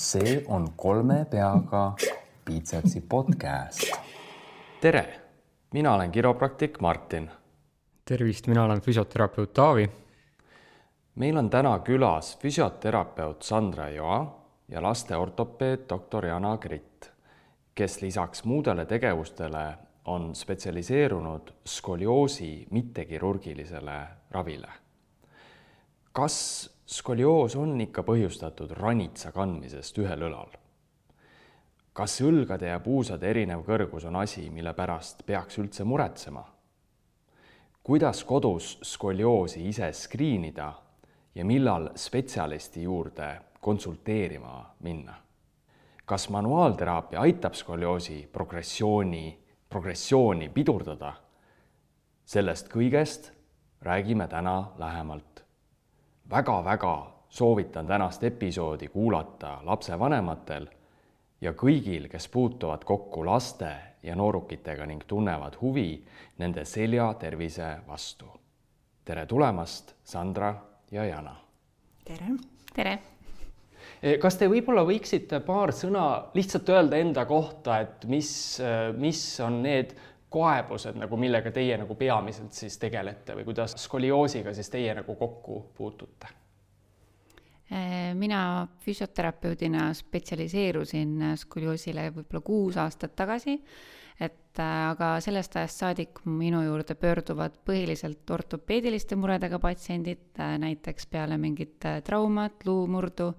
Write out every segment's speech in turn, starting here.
see on kolme peaga piitsatsi podcast. tere, mina olen kiropraktik Martin. tervist, mina olen füsioterapeut Taavi. meil on täna külas füsioterapeut Sandra Joa ja lasteortopeed doktor Jana Gritt, kes lisaks muudele tegevustele on spetsialiseerunud skolioosi mittekirurgilisele ravile. kas skolioos on ikka põhjustatud ranitsa kandmisest ühel õlal? kas õlgade ja puusade erinev kõrgus on asi, mille pärast peaks üldse muretsema? kuidas kodus skolioosi ise skriinida ja millal spetsialisti juurde konsulteerima minna? kas manuaalteraapia aitab skolioosi progressiooni, progressiooni pidurdada? sellest kõigest räägime täna lähemalt väga-väga soovitan tänast episoodi kuulata lapsevanematel ja kõigil, kes puutuvad kokku laste ja noorukitega ning tunnevad huvi nende seljatervise vastu. tere tulemast, Sandra ja Jana. tere. tere. Eh, kas te võib-olla võiksite paar sõna lihtsalt öelda enda kohta, et mis, mis on need kaebused nagu, millega teie nagu peamiselt siis tegelete või kuidas skolioosiga siis teie nagu kokku puutute? Äh, mina füsioterapeudina spetsialiseerusin skolioosile võib-olla kuus aastat tagasi, et äh, aga sellest ajast saadik minu juurde pöörduvad põhiliselt ortopeediliste muredega patsiendid, äh, näiteks peale mingit traumat, luumurdu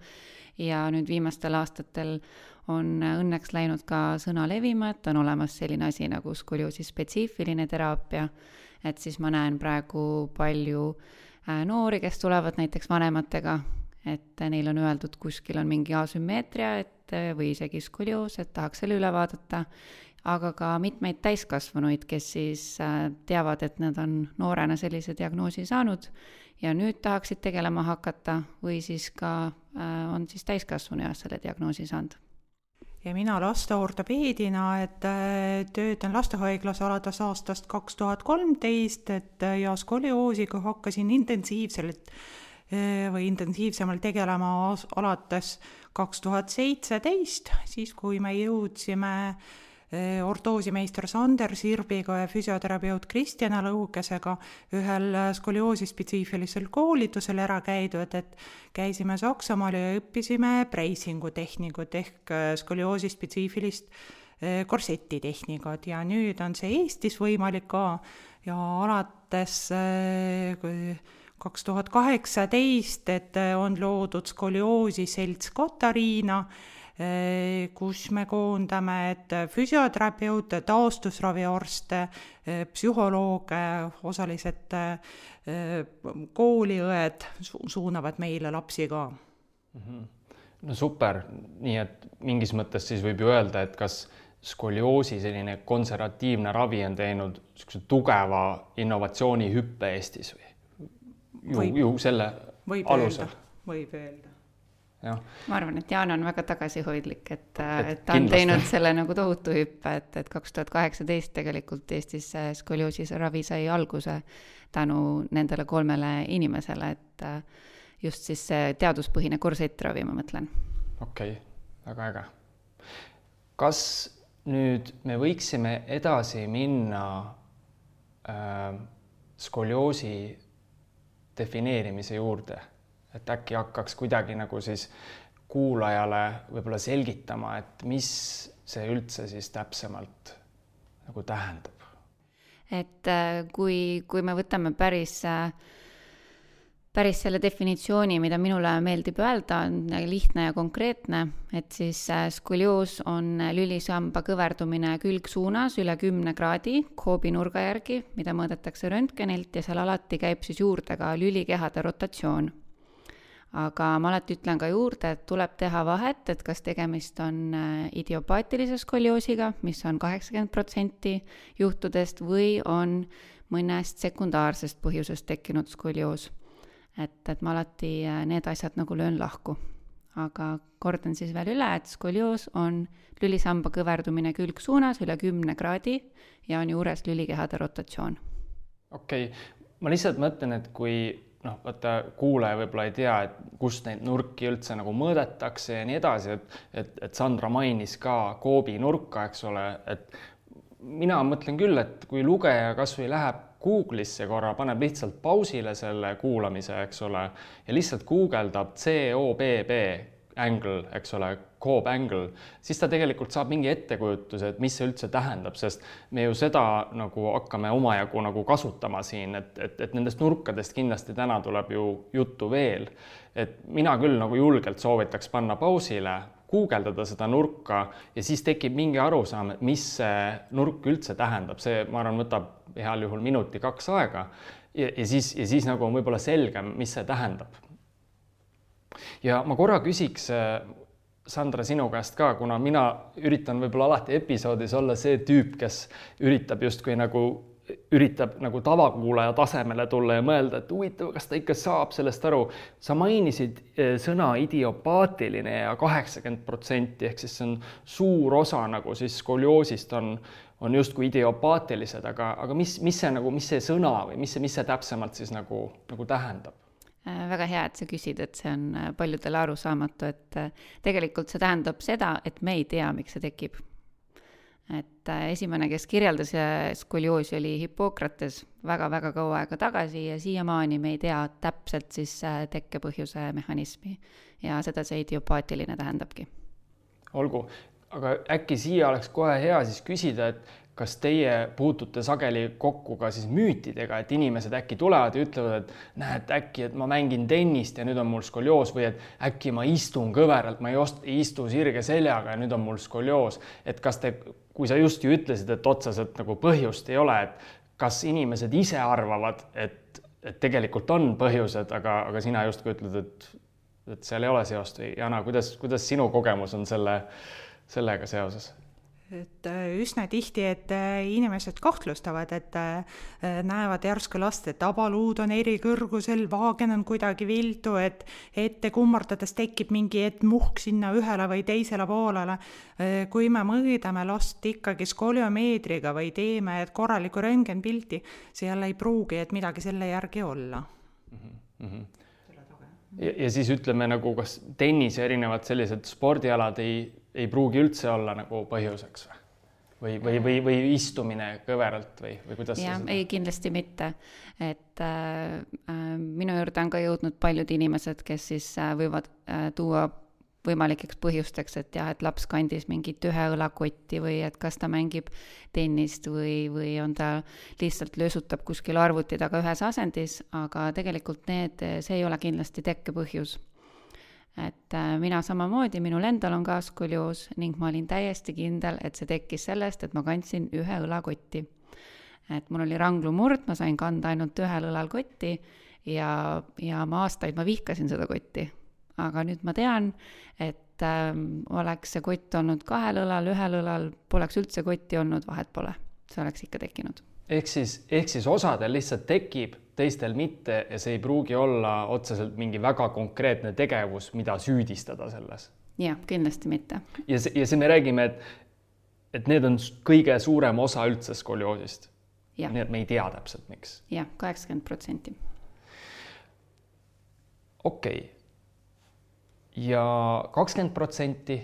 ja nüüd viimastel aastatel on õnneks läinud ka sõna levima, et on olemas selline asi nagu skolioosi spetsiifiline teraapia, et siis ma näen praegu palju noori, kes tulevad näiteks vanematega. Et neil on öeldud, kuskil on mingi asümmeetria, et või isegi skolioos, et tahaks selle üle vaadata, aga ka mitmeid täiskasvanuid, kes siis äh, teavad, et nad on noorena sellise diagnoosi saanud ja nüüd tahaksid tegelema hakata või siis ka äh, on siis täiskasvanueas selle diagnoosi saanud ja mina lasteortopeedina, et äh, töötan lastehaiglas alates aastast kaks tuhat kolmteist, et ja skolioosiga hakkasin intensiivselt või intensiivsemalt tegelema alates kaks tuhat seitseteist, siis kui me jõudsime ortoosimeister Sander Sirbiga ja füsioterapeut Kristjana Lõukesega ühel skolioosi spetsiifilisel koolitusel ära käidud, et käisime Saksamaal ja õppisime preisingu tehnikud ehk skolioosi spetsiifilist korsetitehnikat ja nüüd on see Eestis võimalik ka. Ja alates kaks tuhat kaheksateist, et on loodud skolioosi selts Katariina, kus me koondame, et füsioterapeute, taastusraviarste, äh, psühholooge, osalised kooliõed suunavad meile lapsi ka mm. -hmm. no super, nii et mingis mõttes siis võib ju öelda, et kas skolioosi selline konservatiivne ravi on teinud niisuguse tugeva innovatsioonihüppe Eestis või? ju ju selle võib alusel. võib öelda. Ma arvan, et Jaan on väga tagasihoidlik, et, et ta on kindlasti. teinud selle nagu tohutu hüppe, et, et kaks tuhat kaheksateist tegelikult Eestis skolioosis ravi sai alguse tänu nendele kolmele inimesele, et just siis see teaduspõhine korsettravi, ma mõtlen. okei okay,, väga äge. kas nüüd me võiksime edasi minna äh, skolioosi defineerimise juurde, et äkki hakkaks kuidagi nagu siis kuulajale võib-olla selgitama, et mis see üldse siis täpsemalt nagu tähendab? et äh, kui, kui me võtame päris äh, päris selle definitsiooni, mida minule meeldib öelda, on lihtne ja konkreetne, et siis äh, skolioos on lülisamba kõverdumine külgsuunas üle kümne kraadi koobinurga järgi, mida mõõdetakse röntgenilt ja seal alati käib siis juurde ka lülikehade rotatsioon. Aga ma alati ütlen ka juurde, et tuleb teha vahet, et kas tegemist on äh, idiopaatilise skolioosiga, mis on kaheksakümmend protsenti juhtudest, või on mõnest sekundaarsest põhjusest tekkinud skolioos et, et ma alati äh, need asjad nagu löön lahku. aga kordan siis veel üle, et skolioos on lülisamba kõverdumine külgsuunas üle kümne kraadi ja on juures lülikehade rotatsioon. okei okay., ma lihtsalt mõtlen, et kui noh, vaata kuulaja võib-olla ei tea, et kust neid nurki üldse nagu mõõdetakse ja nii edasi, et, et, et Sandra mainis ka Coobi nurka, eks ole, et mina mõtlen küll, et kui lugeja kasvõi läheb Google'isse korra, paneb lihtsalt pausile selle kuulamise, eks ole, ja lihtsalt guugeldab COBB angle, eks ole, Cobb angle, siis ta tegelikult saab mingi ettekujutuse, et mis see üldse tähendab, sest me ju seda nagu hakkame omajagu nagu kasutama siin, et, et, et nendest nurkadest kindlasti täna tuleb ju juttu veel. et mina küll nagu julgelt soovitaks panna pausile, guugeldada seda nurka ja siis tekib mingi arusaam, et mis see nurk üldse tähendab, see, ma arvan, võtab heal juhul minuti-kaks aega ja, ja siis, ja siis nagu on võib-olla selgem, mis see tähendab. Ja ma korra küsiks Sandra, sinu käest ka, kuna mina üritan võib-olla alati episoodis olla see tüüp, kes üritab justkui nagu, üritab nagu tavakuulaja tasemele tulla ja mõelda, et huvitav, kas ta ikka saab sellest aru. sa mainisid eh, sõna idiopaatiline ja kaheksakümmend protsenti ehk siis see on suur osa nagu siis skolioosist on, on justkui idiopaatilised, aga, aga mis, mis see nagu, mis see sõna või mis see, mis see täpsemalt siis nagu, nagu tähendab? Äh, väga hea, et sa küsid, et see on äh, paljudele arusaamatu, et äh, tegelikult see tähendab seda, et me ei tea, miks see tekib. et esimene, kes kirjeldas skolioosi, oli Hippokrates väga-väga kaua aega tagasi ja siiamaani me ei tea täpselt siis tekkepõhjuse mehhanismi ja seda see idiopaatiline tähendabki. olgu, aga äkki siia oleks kohe hea siis küsida, et kas teie puutute sageli kokku ka siis müütidega, et inimesed äkki tulevad ja ütlevad, et näed, äkki, et ma mängin tennist ja nüüd on mul skolioos või et äkki ma istun kõveralt, ma ei ost-, ei istu sirge seljaga ja nüüd on mul skolioos. et kas te, kui sa just ju ütlesid, et otseselt nagu põhjust ei ole, et kas inimesed ise arvavad, et, et tegelikult on põhjused, aga, aga sina justkui ütled, et, et seal ei ole seost või Jana, kuidas, kuidas sinu kogemus on selle, sellega seoses? Et äh, üsna tihti, et äh, inimesed kahtlustavad, et äh, näevad järsku last, et tabaluud on eri kõrgusel, vaagen on kuidagi viltu, et ette kummardades tekib mingi muhk sinna ühele või teisele poolele. kui me mõõdame last ikkagi skoliomeetriga või teeme korraliku röntgenpilti, seal ei pruugi, et midagi selle järgi olla mm. -hmm. Ja, ja siis ütleme nagu, kas tennis ja erinevad sellised spordialad ei ei pruugi üldse olla nagu põhjuseks või, või, või, või istumine kõveralt või, või kuidas? jah, ei kindlasti mitte, et äh, äh, minu juurde on ka jõudnud paljud inimesed, kes siis äh, võivad äh, tuua võimalikeks põhjusteks, et jah, et laps kandis mingit ühe õlakotti või et kas ta mängib tennist või, või on ta lihtsalt löösutab kuskil arvuti taga ühes asendis, aga tegelikult need, see ei ole kindlasti tekkepõhjus et äh, mina samamoodi, minul endal on ka skolioos ning ma olin täiesti kindel, et see tekkis sellest, et ma kandsin ühe õlakotti. et mul oli ranglumurd, ma sain kanda ainult ühel õlal kotti ja, ja ma aastaid, ma vihkasin seda kotti. aga nüüd ma tean, et äh, oleks see kott olnud kahel õlal, ühel õlal, poleks üldse kotti olnud, vahet pole, see oleks ikka tekkinud. ehk siis, ehk siis osadel lihtsalt tekib teistel mitte ja see ei pruugi olla otseselt mingi väga konkreetne tegevus, mida süüdistada selles. jah, kindlasti mitte. ja see, ja see me räägime, et, et need on kõige suurem osa üldse skolioosist. nii et me ei tea täpselt, miks ja,. jah, kaheksakümmend protsenti. okei okay.. ja kakskümmend protsenti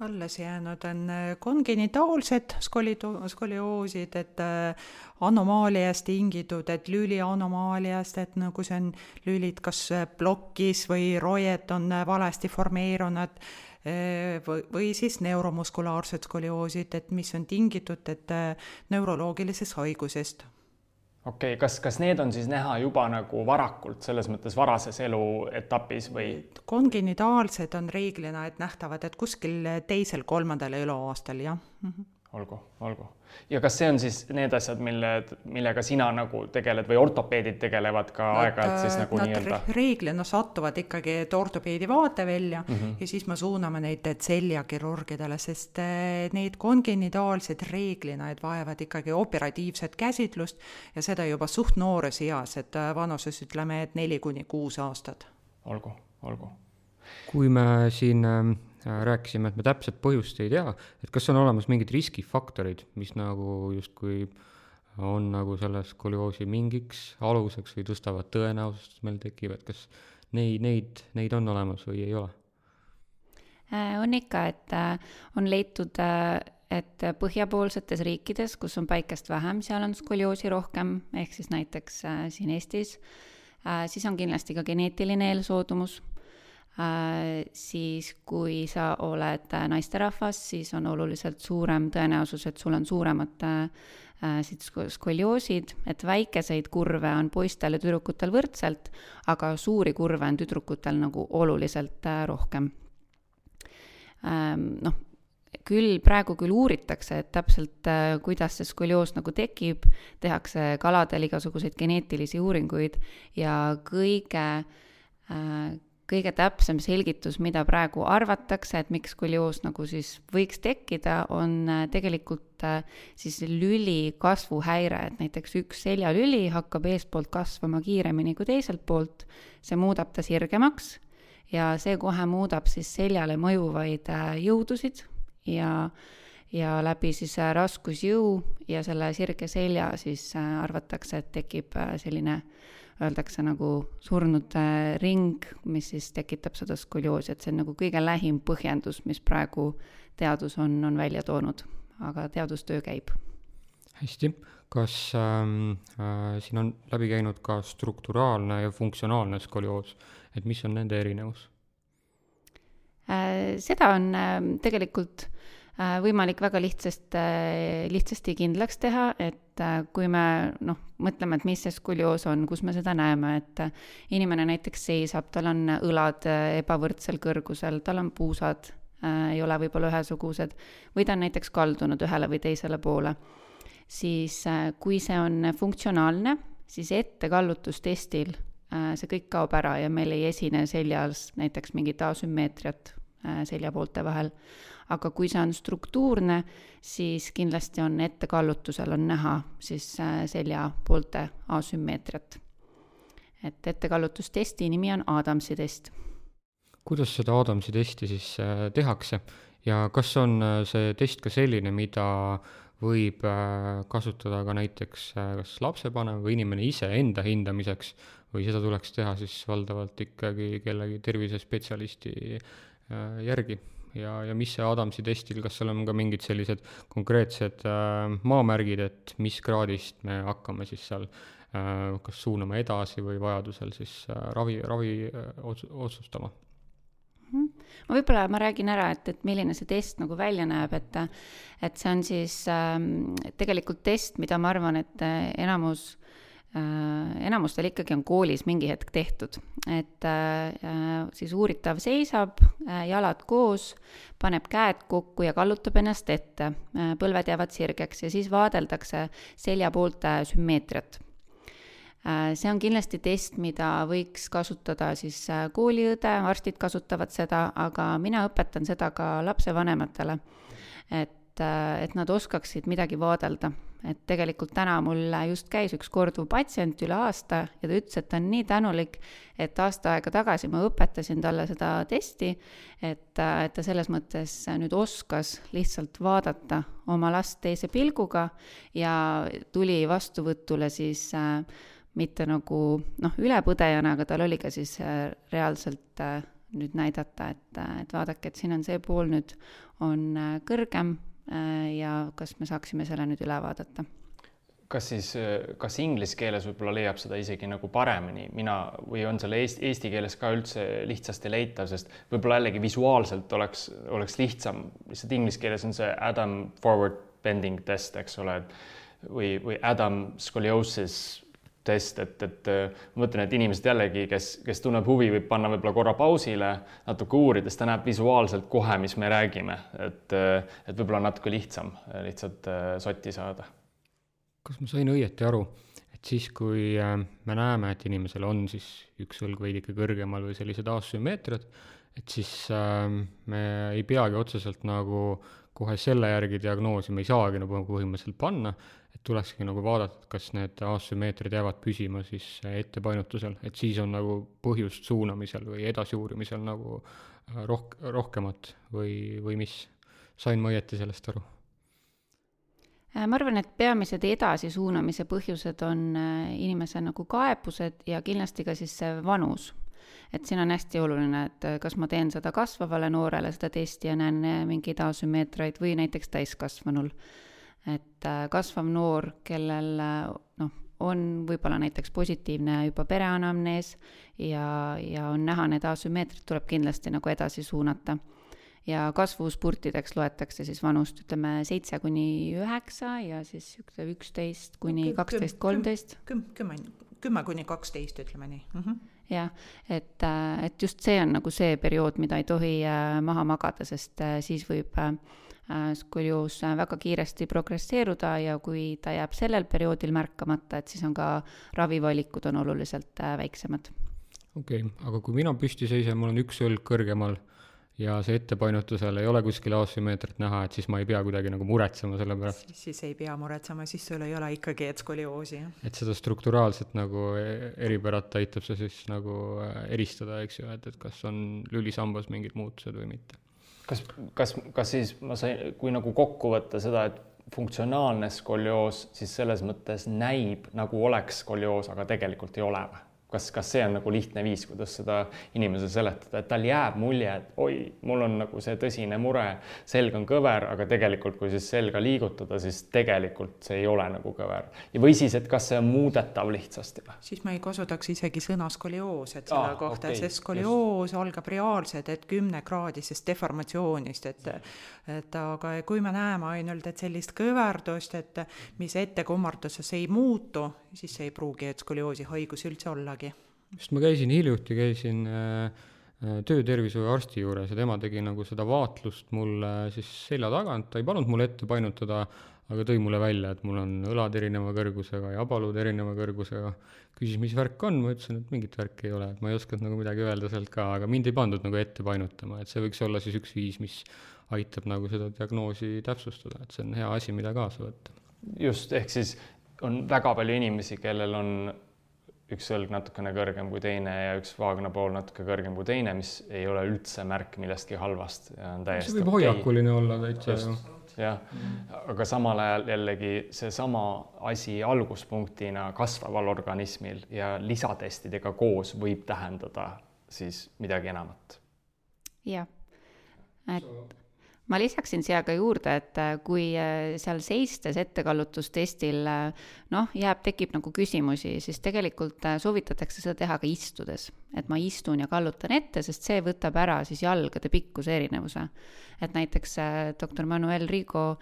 alles jäänud on äh, kongenitaalsed skolido-, skolioosid, et äh, anomaaliast tingitud, et lüli anomaaliast, et nagu see on lülid kas äh, plokis või roied on valesti formeerunud või, või siis neuromuskulaarsed skolioosid, et mis on tingitud, et neuroloogilisest haigusest okei okay,, kas, kas need on siis näha juba nagu varakult, selles mõttes varases eluetapis või? kongenitaalsed on reeglina, et nähtavad, et kuskil teisel-kolmandal eluaastal, jah mm. -hmm olgu, olgu. ja kas see on siis need asjad, mille, millega sina nagu tegeled või ortopeedid tegelevad ka aeg-ajalt siis nagu nii-öelda? reeglina satuvad ikkagi ortopeedi vaatevälja mm -hmm. ja siis me suuname neid seljakirurgidele, sest eh, need kongenitaalsed reeglina, et vajavad ikkagi operatiivset käsitlust ja seda juba suht noores eas, et eh, vanuses ütleme, et neli kuni kuus aastat. olgu, olgu. kui me siin ähm, Äh, rääkisime, et me täpset põhjust ei tea, et kas on olemas mingid riskifaktorid, mis nagu justkui on nagu selle skolioosi mingiks aluseks või tõstavad tõenäosust, et meil tekib, et kas neid, neid, neid on olemas või ei ole? Äh, on ikka, et äh, on leitud, äh, et põhjapoolsetes riikides, kus on päikest vähem, seal on skolioosi rohkem, ehk siis näiteks siin Eestis, siis on kindlasti ka geneetiline eelsoodumus Äh, siis kui sa oled naisterahvas, siis on oluliselt suurem tõenäosus, et sul on suuremad äh, siis skolioosid, et väikeseid kurve on poistel ja tüdrukutel võrdselt, aga suuri kurve on tüdrukutel nagu oluliselt äh, rohkem. Ähm, noh, küll praegu küll uuritakse, et täpselt kuidas see skolioos nagu tekib, tehakse kaladel igasuguseid geneetilisi uuringuid ja kõige kõige täpsem selgitus, mida praegu arvatakse, et miks skolioos nagu siis võiks tekkida, on äh, tegelikult äh, siis lüli kasvuhäire, et näiteks üks seljalüli hakkab eestpoolt kasvama kiiremini kui teiselt poolt, see muudab ta sirgemaks ja see kohe muudab siis seljale mõjuvaid äh, jõudusid ja ja läbi siis raskusjõu ja selle sirge selja siis arvatakse, et tekib selline äh, öeldakse nagu surnud ring, mis siis tekitab seda skolioosi, et see on nagu kõige lähim põhjendus, mis praegu teadus on, on välja toonud, aga teadustöö käib. hästi, kas ähm, äh, siin on läbi käinud ka strukturaalne ja funktsionaalne skolioos, et mis on nende erinevus äh,? seda on äh, tegelikult äh, võimalik väga lihtsast äh,, lihtsasti kindlaks teha, et äh, kui me noh, mõtleme, et mis see skolioos on, kus me seda näeme, et äh, inimene näiteks seisab, tal on õlad äh, ebavõrdsel kõrgusel, tal on puusad äh, ei ole võib-olla ühesugused või ta on näiteks kaldunud ühele või teisele poole, siis äh, kui see on funktsionaalne, siis ettekallutustestil äh, see kõik kaob ära ja meil ei esine seljas näiteks mingit asümmeetriat äh, seljapoolte vahel aga kui see on struktuurne, siis kindlasti on ettekallutusel on näha siis äh, seljapoolte asümmeetriat. et ettekallutustesti nimi on Adamsi test. kuidas seda Adamsi testi siis äh, tehakse ja kas on äh, see test ka selline, mida võib kasutada ka näiteks kas lapsevanem või inimene ise enda hindamiseks või seda tuleks teha siis valdavalt ikkagi kellegi tervisespetsialisti järgi? Ja, ja mis see Adamsi testil, kas seal on ka mingid sellised konkreetsed äh, maamärgid, et mis kraadist me hakkame siis seal äh, kas suunama edasi või vajadusel siis äh, ravi, ravi äh, ots-, otsustama? Mhm. ma võib-olla, ma räägin ära, et, et milline see test nagu välja näeb, et et see on siis äh, tegelikult test, mida ma arvan, et äh, enamus Äh, enamustel ikkagi on koolis mingi hetk tehtud, et äh, siis uuritav seisab, äh, jalad koos, paneb käed kokku ja kallutab ennast ette, põlved jäävad sirgeks ja siis vaadeldakse seljapoolte sümmeetriat. see on kindlasti test, mida võiks kasutada siis kooliõde, arstid kasutavad seda, aga mina õpetan seda ka lapsevanematele, et, et nad oskaksid midagi vaadelda et tegelikult täna mul just käis üks korduv patsient üle aasta ja ta ütles, et ta on nii tänulik, et aasta aega tagasi ma õpetasin talle seda testi, et, et ta selles mõttes nüüd oskas lihtsalt vaadata oma last teise pilguga ja tuli vastuvõtule siis äh, mitte nagu noh, ülepõdejana, aga tal oli ka siis äh, reaalselt äh, nüüd näidata, et, et vaadake, et siin on see pool nüüd on äh, kõrgem. Äh, ja kas me saaksime selle nüüd üle vaadata? Kas siis, kas inglise keeles võib-olla leiab seda isegi nagu paremini, mina, või on selle eesti, eesti keeles ka üldse lihtsasti leitav, sest võib-olla jällegi visuaalselt oleks, oleks lihtsam, lihtsalt inglise keeles on see Adam forward bending test, eks ole, või, või Adam scoliosis test, et, et ma mõtlen, et inimesed jällegi, kes, kes tunneb huvi, võib panna võib-olla korra pausile, natuke uurides, ta näeb visuaalselt kohe, mis me räägime, et, et võib-olla on natuke lihtsam lihtsalt äh, sotti saada. kas ma sain õieti aru, et siis, kui äh, me näeme, et inimesel on siis üks õlg veidike kõrgemal või sellised asümmeetriad, et siis äh, me ei peagi otseselt nagu kohe selle järgi diagnoosi me ei saagi nagu põhimõtteliselt panna, tulekski nagu vaadata, et kas need asümmeetrid jäävad püsima siis ettepainutusel, et siis on nagu põhjust suunamisel või edasiuurimisel nagu äh, rohk-, rohkemat või, või mis? sain ma õieti sellest aru? Äh, ma arvan, et peamised edasisuunamise põhjused on äh, inimese nagu kaebused ja kindlasti ka siis see vanus. et siin on hästi oluline, et kas ma teen seda kasvavale noorele, seda testi ja näen mingeid asümmeetriaid või näiteks täiskasvanul. Et kasvav noor, kellel noh, on võib-olla näiteks positiivne juba pereanamnees ja, ja on näha need asümmeetrid, tuleb kindlasti nagu edasi suunata ja kasvuspurtideks loetakse siis vanust ütleme seitse kuni üheksa ja siis niisugune üksteist kuni kaksteist, kolmteist. kümme, kümme, kümme kuni kaksteist, ütleme nii mm. -hmm jah, et, äh, et just see on nagu see periood, mida ei tohi äh, maha magada, sest äh, siis võib skolioos väga kiiresti progresseeruda ja kui ta jääb sellel perioodil märkamata, et siis on ka ravivalikud on oluliselt väiksemad. okei okay,, aga kui mina püsti seisan, mul on üks õlg kõrgemal ja see ettepainutusel ei ole kuskil asümmeetrit näha, et siis ma ei pea kuidagi nagu muretsema selle pärast. siis ei pea muretsema, siis sul ei ole ikkagi etskolioosi, jah. et seda strukturaalset nagu e-, eripärat aitab see siis nagu äh, eristada, eks ju, et, et kas on lülisambas mingid muutused või mitte. Kas, kas, kas siis ma sain, kui nagu kokku võtta seda, et funktsionaalne skolioos siis selles mõttes näib nagu oleks skolioos, aga tegelikult ei ole või? Kas, kas see on nagu lihtne viis, kuidas seda inimesele seletada, et tal jääb mulje, et oi, mul on nagu see tõsine mure, selg on kõver, aga tegelikult, kui siis selga liigutada, siis tegelikult see ei ole nagu kõver. või siis, et kas see on muudetav lihtsasti või? siis ma ei kasutaks isegi sõna skolioos, et selle ah, kohta okay,, sest skolioos just. algab reaalselt, et kümnekraadisest deformatsioonist, et et aga kui me näeme ainult, et sellist kõverdust, et mis ettekummarduses ei muutu, siis see ei pruugi, et skolioosi haigus üldse ollagi. Just ma käisin hiljuti, käisin äh, äh töötervishoiuarsti juures ja tema tegi nagu seda vaatlust mulle siis selja tagant, ta ei pannud mulle ette painutada, aga tõi mulle välja, et mul on õlad erineva kõrgusega ja abalud erineva kõrgusega. küsis, mis värk on, ma ütlesin, et mingit värki ei ole, et ma ei osanud nagu midagi öelda sealt ka, aga mind ei pandud nagu ette painutama, et see võiks olla siis üks viis, mis aitab nagu seda diagnoosi täpsustada, et see on hea asi, mida kaasa võtta. just, ehk siis on väga palju inimesi, kellel on üks õlg natukene kõrgem kui teine ja üks vaagna pool natuke kõrgem kui teine, mis ei ole üldse märk millestki halvast ja on täiesti see võib okay. hoiakuline olla täitsa ju. jah, aga samal ajal jällegi seesama asi alguspunktina kasvaval organismil ja lisatestidega koos võib tähendada siis midagi enamat. jah, et ma lisaksin siia ka juurde, et äh, kui äh, seal seistes ettekallutustestil äh, noh, jääb, tekib nagu küsimusi, siis tegelikult soovitatakse seda teha ka istudes. et ma istun ja kallutan ette, sest see võtab ära siis jalgade pikkuse erinevuse. Et näiteks doktor Manuel Rigo,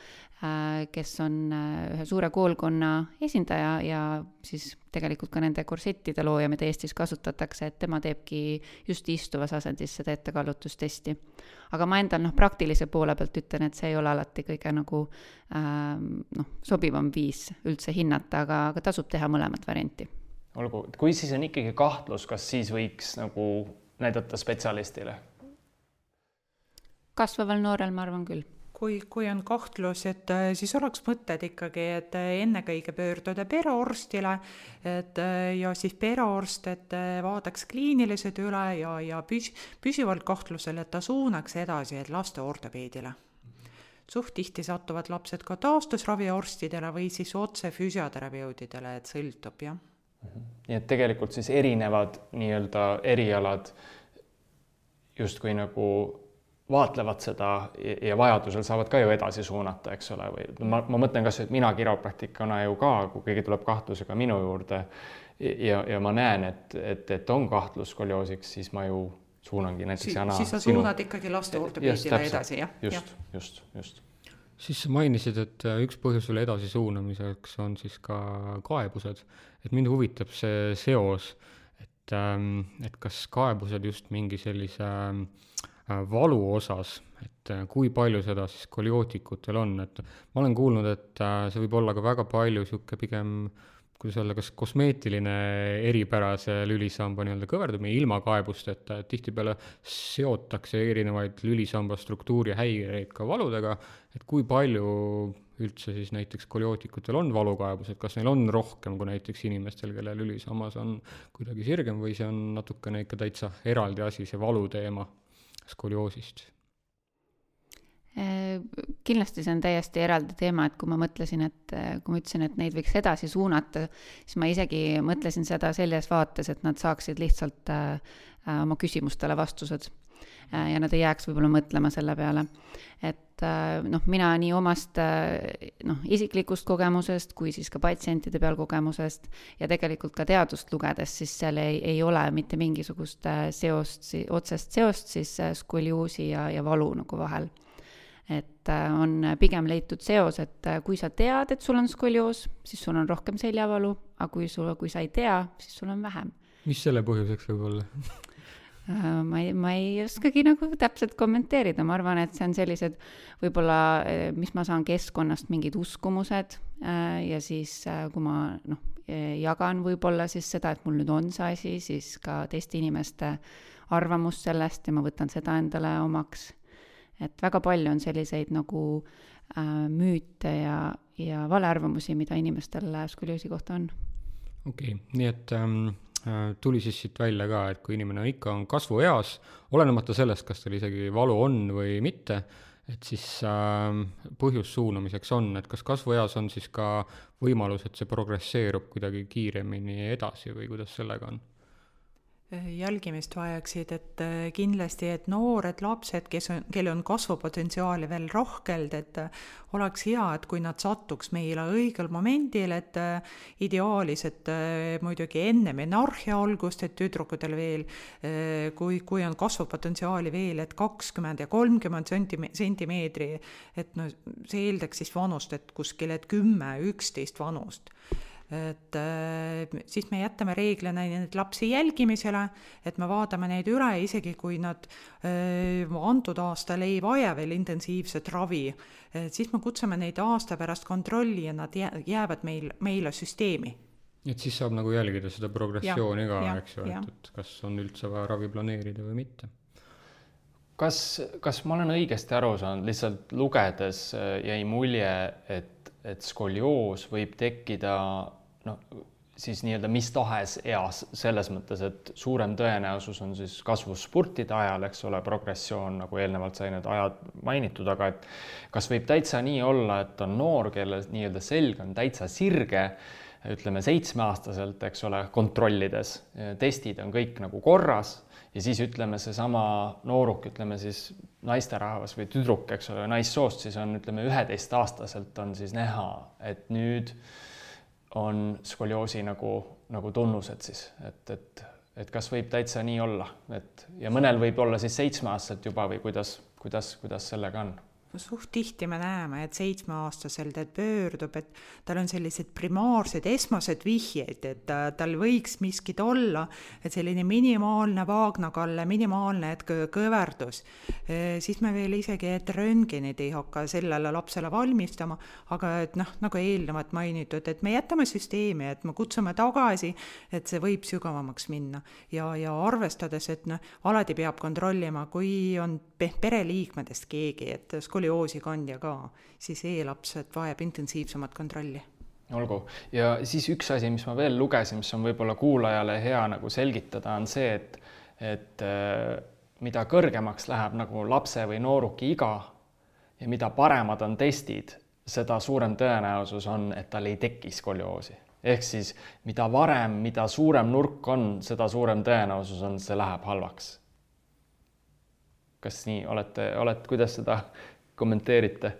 kes on ühe suure koolkonna esindaja ja siis tegelikult ka nende korsettide looja, mida Eestis kasutatakse, et tema teebki just istuvas asendis seda ettekallutustesti aga ma endal noh, praktilise poole pealt ütlen, et see ei ole alati kõige nagu äh, noh, sobivam viis üldse hinnata, aga, aga tasub teha mõlemat varianti. olgu, kui siis on ikkagi kahtlus, kas siis võiks nagu näidata spetsialistile? Kasvaval noorel ma arvan küll kui, kui on kahtlus, et äh, siis oleks mõtted ikkagi, et äh, ennekõike pöörduda perearstile, et äh, ja siis perearst, et vaadaks kliinilised üle ja, ja püs-, püsivalt kahtlusel, et ta suunaks edasi, et laste ortopeedile. suht tihti satuvad lapsed ka taastusraviarstidele või siis otse füsioterapeudidele, et sõltub, jah. Mhm. nii et tegelikult siis erinevad nii-öelda erialad justkui nagu vaatlevad seda ja vajadusel saavad ka ju edasi suunata, eks ole, või ma, ma mõtlen kasvõi, et mina kiropraktikuna ju ka, kui keegi tuleb kahtlusega minu juurde ja, ja ma näen, et, et, et on kahtlus skolioosiks, siis ma ju suunangi näiteks si Jana. siis sa suunad sinu... ikkagi laste ortopeedile edasi, jah? just, just, just. siis sa mainisid, et äh, üks põhjus selle edasisuunamiseks on siis ka kaebused, et mind huvitab see seos, et, ähm, et kas kaebused just mingi sellise Äh, valu osas, et äh, kui palju seda siis skoliootikud on, et ma olen kuulnud, et äh, see võib olla ka väga palju niisugune pigem kuidas öelda, kas kosmeetiline eripära see lülisamba nii-öelda kõverdumine ilma kaebusteta, et tihtipeale seotakse erinevaid lülisamba struktuuri häireid ka valudega, et kui palju üldse siis näiteks koliootikutel on valukaebused, kas neil on rohkem kui näiteks inimestel, kelle lülisammas on kuidagi sirgem või see on natukene ikka täitsa eraldi asi, see valuteema? Skolioosist? kindlasti see on täiesti eraldi teema, et kui ma mõtlesin, et kui ma ütlesin, et neid võiks edasi suunata, siis ma isegi mõtlesin seda selles vaates, et nad saaksid lihtsalt oma küsimustele vastused Äh, ja nad ei jääks võib-olla mõtlema selle peale. et äh, noh, mina nii omast äh, noh, isiklikust kogemusest kui siis ka patsientide peal kogemusest ja tegelikult ka teadust lugedes, siis seal ei, ei ole mitte mingisugust seost, otsest seost siis skolioosi ja, ja valu nagu vahel et on pigem leitud seos, et kui sa tead, et sul on skolioos, siis sul on rohkem seljavalu, aga kui sul, kui sa ei tea, siis sul on vähem. mis selle põhjuseks võib olla Äh, ma ei, ma ei oskagi nagu täpselt kommenteerida, ma arvan, et see on sellised võib-olla, äh, mis ma saan keskkonnast, mingid uskumused äh, ja siis, kui ma noh, jagan võib-olla siis seda, et mul nüüd on see asi, siis ka teiste inimeste arvamust sellest ja ma võtan seda endale omaks. et väga palju on selliseid nagu äh, müüte ja, ja valearvamusi, mida inimestel skolioosi kohta on. okei okay,, nii et ähm Äh, tuli siis siit välja ka, et kui inimene ikka on kasvueas, olenemata sellest, kas tal isegi valu on või mitte, et siis äh, põhjus suunamiseks on, et kas kasvueas on siis ka võimalus, et see progresseerub kuidagi kiiremini edasi või kuidas sellega on? Jälgimist vajaksid, et äh, kindlasti, et noored lapsed, kes on, kellel on kasvupotentsiaali veel rohkelt, et äh, oleks hea, et kui nad satuks meile õigel momendil, et ideaalis, et muidugi enne menarhia algust, et tüdrukutel veel, kui, kui on kasvupotentsiaali veel, et kakskümmend ja kolmkümmend sentime-, sentimeetri, et no see eeldaks siis vanust, et kuskil, et kümme, üksteist vanust et äh, siis me jätame reeglina neid lapsi jälgimisele, et me vaatame neid üle, isegi kui nad äh, antud aastal ei vaja veel intensiivset ravi, siis me kutsume neid aasta pärast kontrolli ja nad jäävad meil, meile süsteemi. Et siis saab nagu jälgida seda progressiooni ka, eks ju, et, et kas on üldse vaja ravi planeerida või mitte. Kas, kas ma olen õigesti aru saanud, lihtsalt lugedes äh, jäi mulje, et, et skolioos võib tekkida noh, siis nii-öelda mis tahes eas, selles mõttes, et suurem tõenäosus on siis kasvuspurtide ajal, eks ole, progressioon, nagu eelnevalt sai need ajad mainitud, aga et kas võib täitsa nii olla, et on noor, kelle nii-öelda selg on täitsa sirge, ütleme seitsmeaastaselt, eks ole, kontrollides, testid on kõik nagu korras ja siis ütleme, seesama nooruk, ütleme siis naisterahvas või tüdruk, eks ole, naissoost, siis on, ütleme, üheteistaastaselt on siis näha, et nüüd on skolioosi nagu, nagu tunnused siis, et, et, et kas võib täitsa nii olla, et ja mõnel võib olla siis seitsmeaastaselt juba või kuidas, kuidas, kuidas sellega on suht tihti me näeme, et seitsmeaastaselt, et pöördub, et tal on sellised primaarsed esmased vihjeid, et tal võiks miskit olla, et selline minimaalne vaagnakalle, minimaalne et kõverdus, siis me veel isegi, et röntgenid ei hakka sellele lapsele valmistama, aga et noh, nagu eelnevalt mainitud, et me jätame süsteemi, et me kutsume tagasi, et see võib sügavamaks minna. Ja, ja arvestades, et noh, alati peab kontrollima, kui on pereliikmetest keegi, et skolioosi kandja ka, siis e-laps vajab intensiivsemat kontrolli. Olgu, ja siis üks asi, mis ma veel lugesin, mis on võib-olla kuulajale hea nagu selgitada, on see, et, et äh, mida kõrgemaks läheb nagu lapse või nooruki iga ja mida paremad on testid, seda suurem tõenäosus on, et tal ei teki skolioosi. ehk siis mida varem, mida suurem nurk on, seda suurem tõenäosus on, see läheb halvaks. Kas nii? Olete, olete, kuidas seda kommenteerite?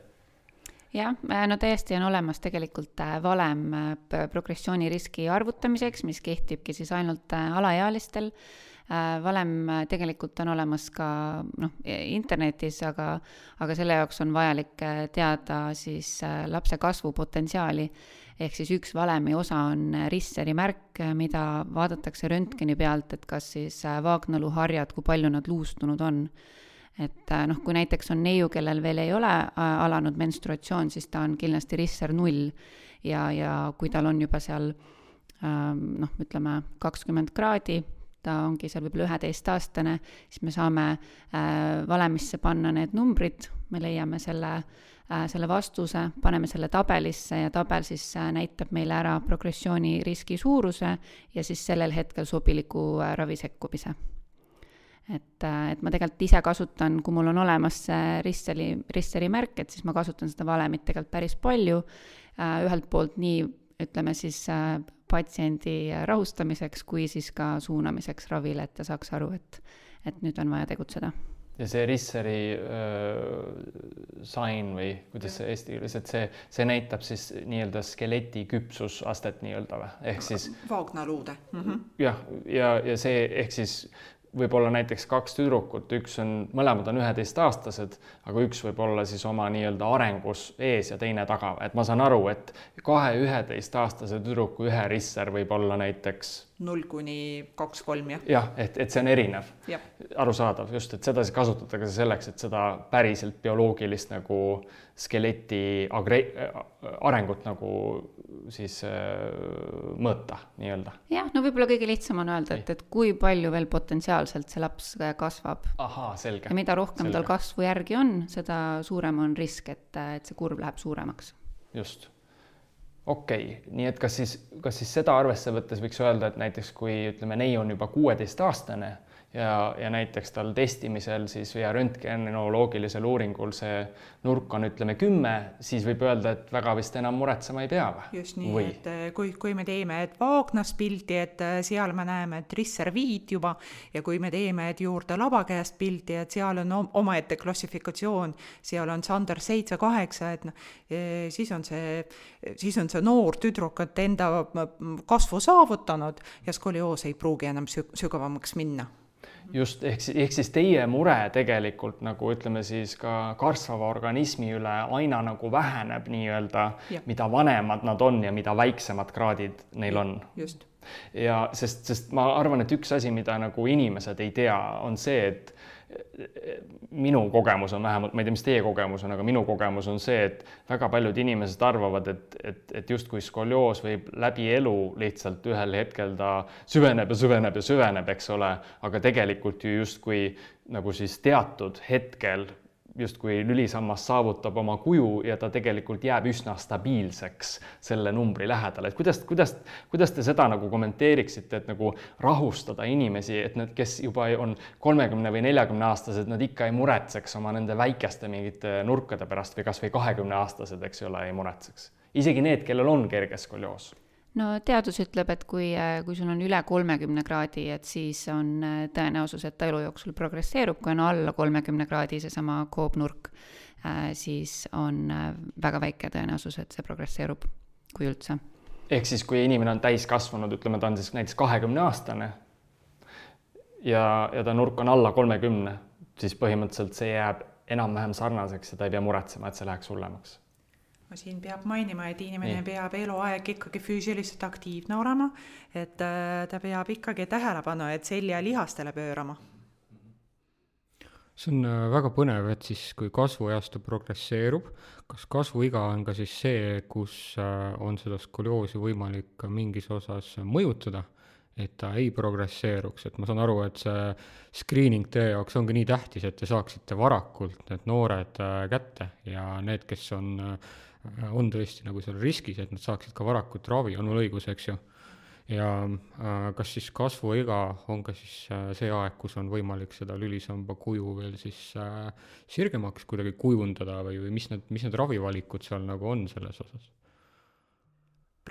jah, no täiesti on olemas tegelikult äh, valem äh, progressiooniriski arvutamiseks, mis kehtibki siis ainult äh, alaealistel. valem tegelikult on olemas ka noh, internetis, aga, aga selle jaoks on vajalik teada siis lapse kasvupotentsiaali. ehk siis üks valemi osa on Risseri märk, mida vaadatakse röntgeni pealt, et kas siis vaagnõluharjad, kui palju nad luustunud on et äh, noh, kui näiteks on neiu, kellel veel ei ole äh, alanud menstruatsioon, siis ta on kindlasti risser null. Ja, ja kui tal on juba seal ähm, noh, ütleme kakskümmend kraadi, ta ongi seal võib-olla üheteistaastane, siis me saame äh, valemisse panna need numbrid, me leiame selle äh,, selle vastuse, paneme selle tabelisse ja tabel siis äh, näitab meile ära progressiooni riski suuruse ja siis sellel hetkel sobiliku äh, ravi sekkumise et, et ma tegelikult ise kasutan, kui mul on olemas see Risseri, Risseri märk, et siis ma kasutan seda valemit tegelikult päris palju, ühelt poolt nii, ütleme siis patsiendi rahustamiseks kui siis ka suunamiseks ravile, et ta saaks aru, et, et nüüd on vaja tegutseda ja see Risseri äh, sign või kuidas see eesti keeles, et see, see näitab siis nii-öelda skeleti küpsusastet nii-öelda või, ehk siis. vaagnaluude mm. -hmm. jah, ja, ja see ehk siis võib-olla näiteks kaks tüdrukut, üks on, mõlemad on üheteistaastased, aga üks võib olla siis oma nii-öelda arengus ees ja teine taga, et ma saan aru, et kahe üheteistaastase tüdruku ühe risser võib olla näiteks null kuni kaks-kolm, jah? jah, et, et see on erinev. arusaadav, just, et seda siis kasutatakse selleks, et seda päriselt bioloogilist nagu skeleti agre-, arengut nagu siis äh, mõõta nii-öelda. jah, no võib-olla kõige lihtsam on öelda, et, et kui palju veel potentsiaalselt see laps kasvab. ahaa, selge. ja mida rohkem selge. tal kasvu järgi on, seda suurem on risk, et, et see kurv läheb suuremaks. just okei okay., nii et kas siis, kas siis seda arvesse võttes võiks öelda, et näiteks kui ütleme, neiu on juba kuueteistaastane ja, ja näiteks tal testimisel siis ja röntgenoloogilisel uuringul see nurk on, ütleme kümme, siis võib öelda, et väga vist enam muretsema ei pea või? just nii, et eh, kui, kui me teeme, et Vaagnas pildi, et eh, seal me näeme, et risser viit juba ja kui me teeme, et juurde labakäest pildi, et seal on omaette klassifikatsioon, seal on Sander seitse-kaheksa, et noh, eh, siis on see, siis on see noor tüdruk, et enda kasvu saavutanud ja skolioos ei pruugi enam sügavamaks minna just ehk siis, ehk siis teie mure tegelikult nagu ütleme siis ka kasvava organismi üle aina nagu väheneb nii-öelda, mida vanemad nad on ja mida väiksemad kraadid neil on. just. ja sest, sest ma arvan, et üks asi, mida nagu inimesed ei tea, on see, et minu kogemus on vähemalt, ma ei tea, mis teie kogemus on, aga minu kogemus on see, et väga paljud inimesed arvavad, et, et, et justkui skolioos võib läbi elu lihtsalt ühel hetkel ta süveneb ja süveneb ja süveneb, eks ole, aga tegelikult ju justkui nagu siis teatud hetkel justkui lülisammas saavutab oma kuju ja ta tegelikult jääb üsna stabiilseks selle numbri lähedal, et kuidas, kuidas, kuidas te seda nagu kommenteeriksite, et nagu rahustada inimesi, et need, kes juba on kolmekümne või neljakümne aastased, nad ikka ei muretseks oma nende väikeste mingite nurkade pärast või kasvõi kahekümne aastased, eks ole, ei muretseks. isegi need, kellel on kerge skolioos no teadus ütleb, et kui, kui sul on üle kolmekümne kraadi, et siis on äh, tõenäosus, et ta elu jooksul progresseerub, kui on alla kolmekümne kraadi seesama koobnurk, äh, siis on äh, väga väike tõenäosus, et see progresseerub, kui üldse. ehk siis, kui inimene on täiskasvanud, ütleme, ta on siis näiteks kahekümne aastane ja, ja ta nurk on alla kolmekümne, siis põhimõtteliselt see jääb enam-vähem sarnaseks ja ta ei pea muretsema, et see läheks hullemaks siin peab mainima, et inimene Nii. peab eluaeg ikkagi füüsiliselt aktiivne olema, et äh, ta peab ikkagi tähelepanu, et seljalihastele pöörama. see on äh, väga põnev, et siis kui kasvueastu progresseerub, kas kasvuiga on ka siis see, kus äh, on seda skolioosi võimalik ka mingis osas mõjutada et ta ei progresseeruks, et ma saan aru, et see screening teie jaoks ongi nii tähtis, et te saaksite varakult need noored kätte ja need, kes on äh, on tõesti nagu seal riskis, et nad saaksid ka varakult ravi, on mul õigus, eks ju. ja äh, kas siis kasvuiga on ka siis äh, see aeg, kus on võimalik seda lülisamba kuju veel siis äh, sirgemaks kuidagi kujundada või, või mis need, mis need ravivalikud seal nagu on selles osas?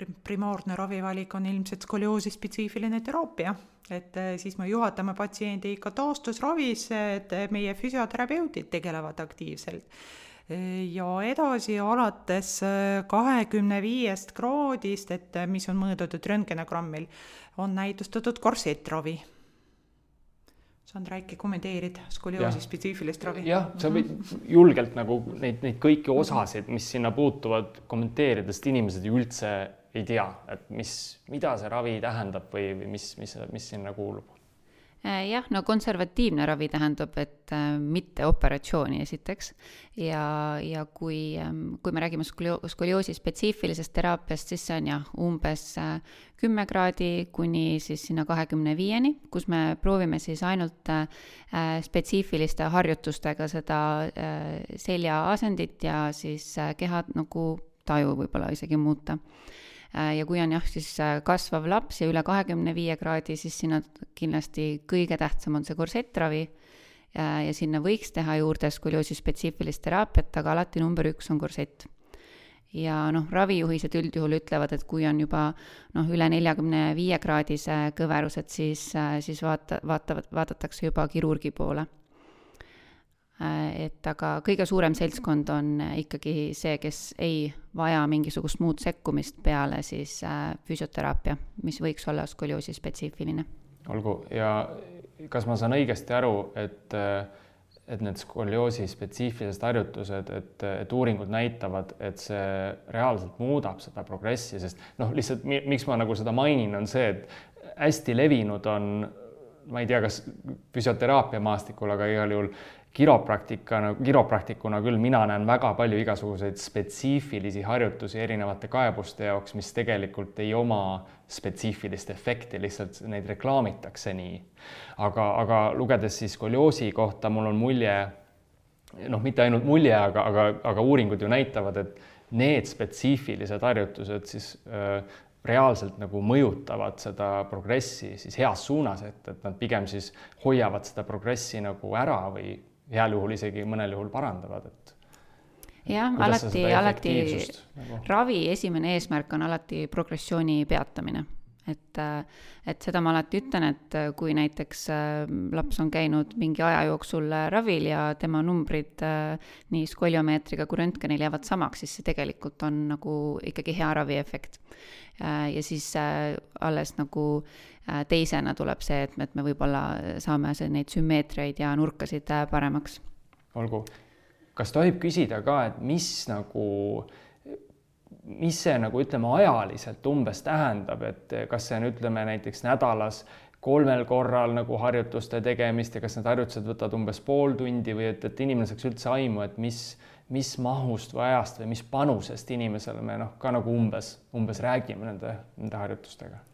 primaarne ravivalik on ilmselt skolioosi spetsiifiline teraapia, et siis me juhatame patsiendi ikka taastusravisse, et meie füsioterapeudid tegelevad aktiivselt ja edasi alates äh, kahekümne viiest kraadist, et äh, mis on mõõdetud röntgenogrammil, on näidustatud korsettravi. Sandra, äkki kommenteerid skolioosi spetsiifilist ravi? jah, sa võid mhm. julgelt nagu neid, neid kõiki osasid, mis sinna puutuvad, kommenteerida, sest inimesed ju üldse ei tea, et mis, mida see ravi tähendab või, või mis, mis, mis sinna kuulub jah, no konservatiivne ravi tähendab, et äh, mitte operatsiooni esiteks. Ja, ja kui, ähm, kui me räägime skolio-, skolioosi spetsiifilisest teraapiast, siis see on jah, umbes äh, kümme kraadi kuni siis sinna kahekümne viieni, kus me proovime siis ainult spetsiifiliste harjutustega seda selja asendit ja siis keha nagu taju võib-olla isegi muuta ja kui on jah, siis kasvav laps ja üle kahekümne viie kraadi, siis sinna kindlasti kõige tähtsam on see korsettravi ja sinna võiks teha juurde skolioosi spetsiifilist teraapiat, aga alati number üks on korsett ja noh, ravijuhised üldjuhul ütlevad, et kui on juba noh, üle neljakümne viie kraadise kõverused, siis, siis vaata, vaatavad, vaadatakse juba kirurgi poole. Et aga kõige suurem seltskond on ikkagi see, kes ei vaja mingisugust muud sekkumist peale siis äh, füsioteraapia, mis võiks olla skolioosi spetsiifiline. olgu, ja kas ma saan õigesti aru, et äh, et need skolioosi spetsiifilised harjutused, et, et uuringud näitavad, et see reaalselt muudab seda progressi, sest noh, lihtsalt miks ma nagu seda mainin, on see, et hästi levinud on, ma ei tea, kas füsioteraapia maastikul, aga igal juhul kiropraktikana, kiropraktikuna küll mina näen väga palju igasuguseid spetsiifilisi harjutusi erinevate kaebuste jaoks, mis tegelikult ei oma spetsiifilist efekti, lihtsalt neid reklaamitakse nii. aga, aga lugedes siis skolioosi kohta, mul on mulje, noh, mitte ainult mulje, aga, aga, aga uuringud ju näitavad, et need spetsiifilised harjutused siis äh, reaalselt nagu mõjutavad seda progressi siis heas suunas, et, et nad pigem siis hoiavad seda progressi nagu ära või heal juhul isegi mõnel juhul parandavad, et jah, alati, alati nagu... ravi esimene eesmärk on alati progressiooni peatamine. Et, et seda ma alati ütlen, et kui näiteks äh, laps on käinud mingi aja jooksul ravil ja tema numbrid äh, nii skoliomeetriga kui röntgenil jäävad samaks, siis see tegelikult on nagu ikkagi hea raviefekt. Äh, ja siis alles nagu teisena tuleb see, et et me võib-olla saame see, neid sümmeetriaid ja nurkasid paremaks. olgu kas tohib küsida ka, et mis nagu, mis see nagu ütleme, ajaliselt umbes tähendab, et kas see on, ütleme näiteks nädalas kolmel korral nagu harjutuste tegemist ja kas need harjutused võtavad umbes pool tundi või et, et inimene saaks üldse aimu, et mis, mis mahust või ajast või mis panusest inimesele me noh, ka nagu umbes, umbes räägime nende, nende harjutustega?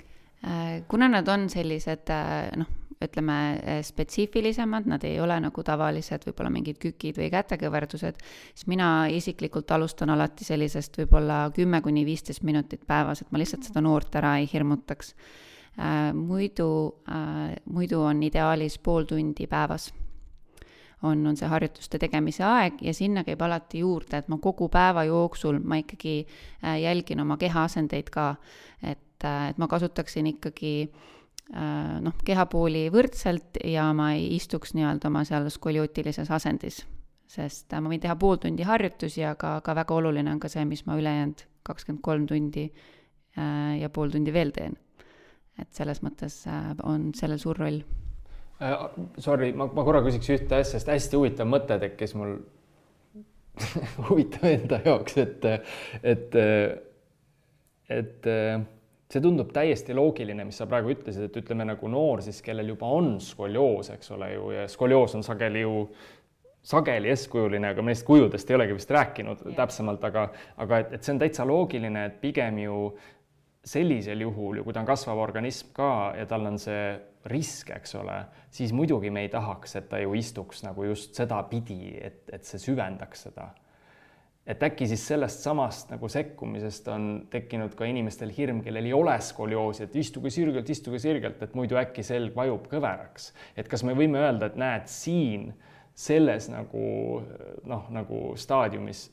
kuna nad on sellised noh ütleme, eh, spetsiifilisemad, nad ei ole nagu tavalised võib-olla mingid kükid või kätekõverdused, siis mina isiklikult alustan alati sellisest võib-olla kümme kuni viisteist minutit päevas, et ma lihtsalt seda noort ära ei hirmutaks. Äh,. muidu äh,, muidu on ideaalis pool tundi päevas. On, on see harjutuste tegemise aeg ja sinna käib alati juurde, et ma kogu päeva jooksul ma ikkagi äh, jälgin oma kehaasendeid ka, et, et ma kasutaksin ikkagi Äh, noh, kehapooli võrdselt ja ma ei istuks nii-öelda oma seal skoliootilises asendis. sest äh, ma võin teha pool tundi harjutusi, aga, aga väga oluline on ka see, mis ma ülejäänud kakskümmend kolm tundi äh, ja pool tundi veel teen. et selles mõttes on sellel suur roll äh,. Sorry, ma, ma korra küsiks ühte asja, sest hästi huvitav mõte tekkis mul huvitav enda jaoks, et, et, et, et see tundub täiesti loogiline, mis sa praegu ütlesid, et ütleme nagu noor siis, kellel juba on skolioos, eks ole ju, ja skolioos on sageli ju sageli eeskujuline, aga me neist kujudest ei olegi vist rääkinud yeah. täpsemalt, aga, aga et, et see on täitsa loogiline, et pigem ju sellisel juhul ju, kui ta on kasvav organism ka ja tal on see risk, eks ole, siis muidugi me ei tahaks, et ta ju istuks nagu just sedapidi, et, et see süvendaks seda et äkki siis sellest samast nagu sekkumisest on tekkinud ka inimestel hirm, kellel ei ole skolioosi, et istuge sirgelt, istuge sirgelt, et muidu äkki selg vajub kõveraks. et kas me võime öelda, et näed, siin selles nagu noh, nagu staadiumis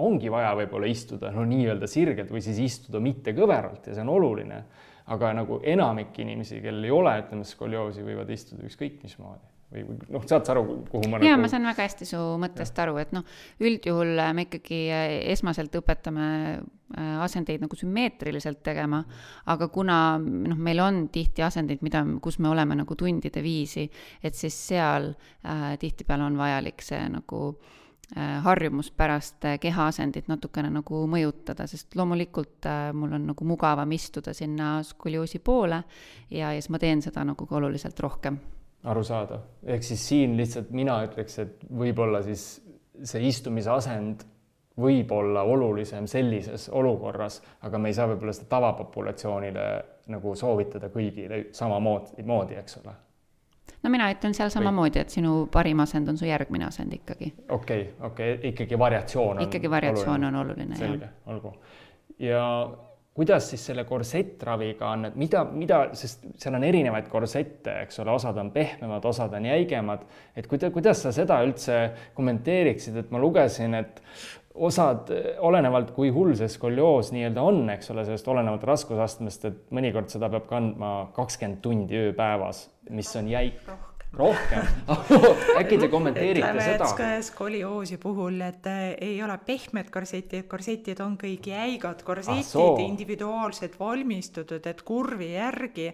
ongi vaja võib-olla istuda no nii-öelda sirgelt või siis istuda mitte kõveralt ja see on oluline. aga nagu enamik inimesi, kellel ei ole, ütleme, skolioosi, võivad istuda ükskõik mismoodi või noh, saad sa aru, kuhu ma jaa nagu..., ma saan väga hästi su mõttest ja. aru, et noh, üldjuhul äh, me ikkagi äh, esmaselt õpetame äh, asendeid nagu sümmeetriliselt tegema, aga kuna noh, meil on tihti asendeid, mida, kus me oleme nagu tundide viisi, et siis seal äh, tihtipeale on vajalik see nagu äh, harjumuspärast kehaasendit natukene nagu mõjutada, sest loomulikult äh, mul on nagu mugavam istuda sinna skolioosi poole ja, ja siis ma teen seda nagu ka oluliselt rohkem arusaadav, ehk siis siin lihtsalt mina ütleks, et võib-olla siis see istumise asend võib olla olulisem sellises olukorras, aga me ei saa võib-olla seda tavapopulatsioonile nagu soovitada kõigile samamoodi, moodi, eks ole. no mina ütlen seal samamoodi, et sinu parim asend on su järgmine asend ikkagi. okei okay,, okei okay., ikkagi variatsioon on ikkagi variatsioon oluline. on oluline, selge, olgu. ja kuidas siis selle korsettraviga on, et mida, mida, sest seal on erinevaid korsette, eks ole, osad on pehmemad, osad on jäigemad, et kuida-, kuidas sa seda üldse kommenteeriksid, et ma lugesin, et osad, olenevalt kui hull see skolioos nii-öelda on, eks ole, sellest olenevalt raskusastmest, et mõnikord seda peab kandma kakskümmend tundi ööpäevas, mis on jäik rohkem äkki te kommenteerite ütleme, seda? skolioosi puhul, et äh, ei ole pehmed korsetid, korsetid on kõik jäigad korsetid Ah, individuaalselt valmistatud, et kurvi järgi,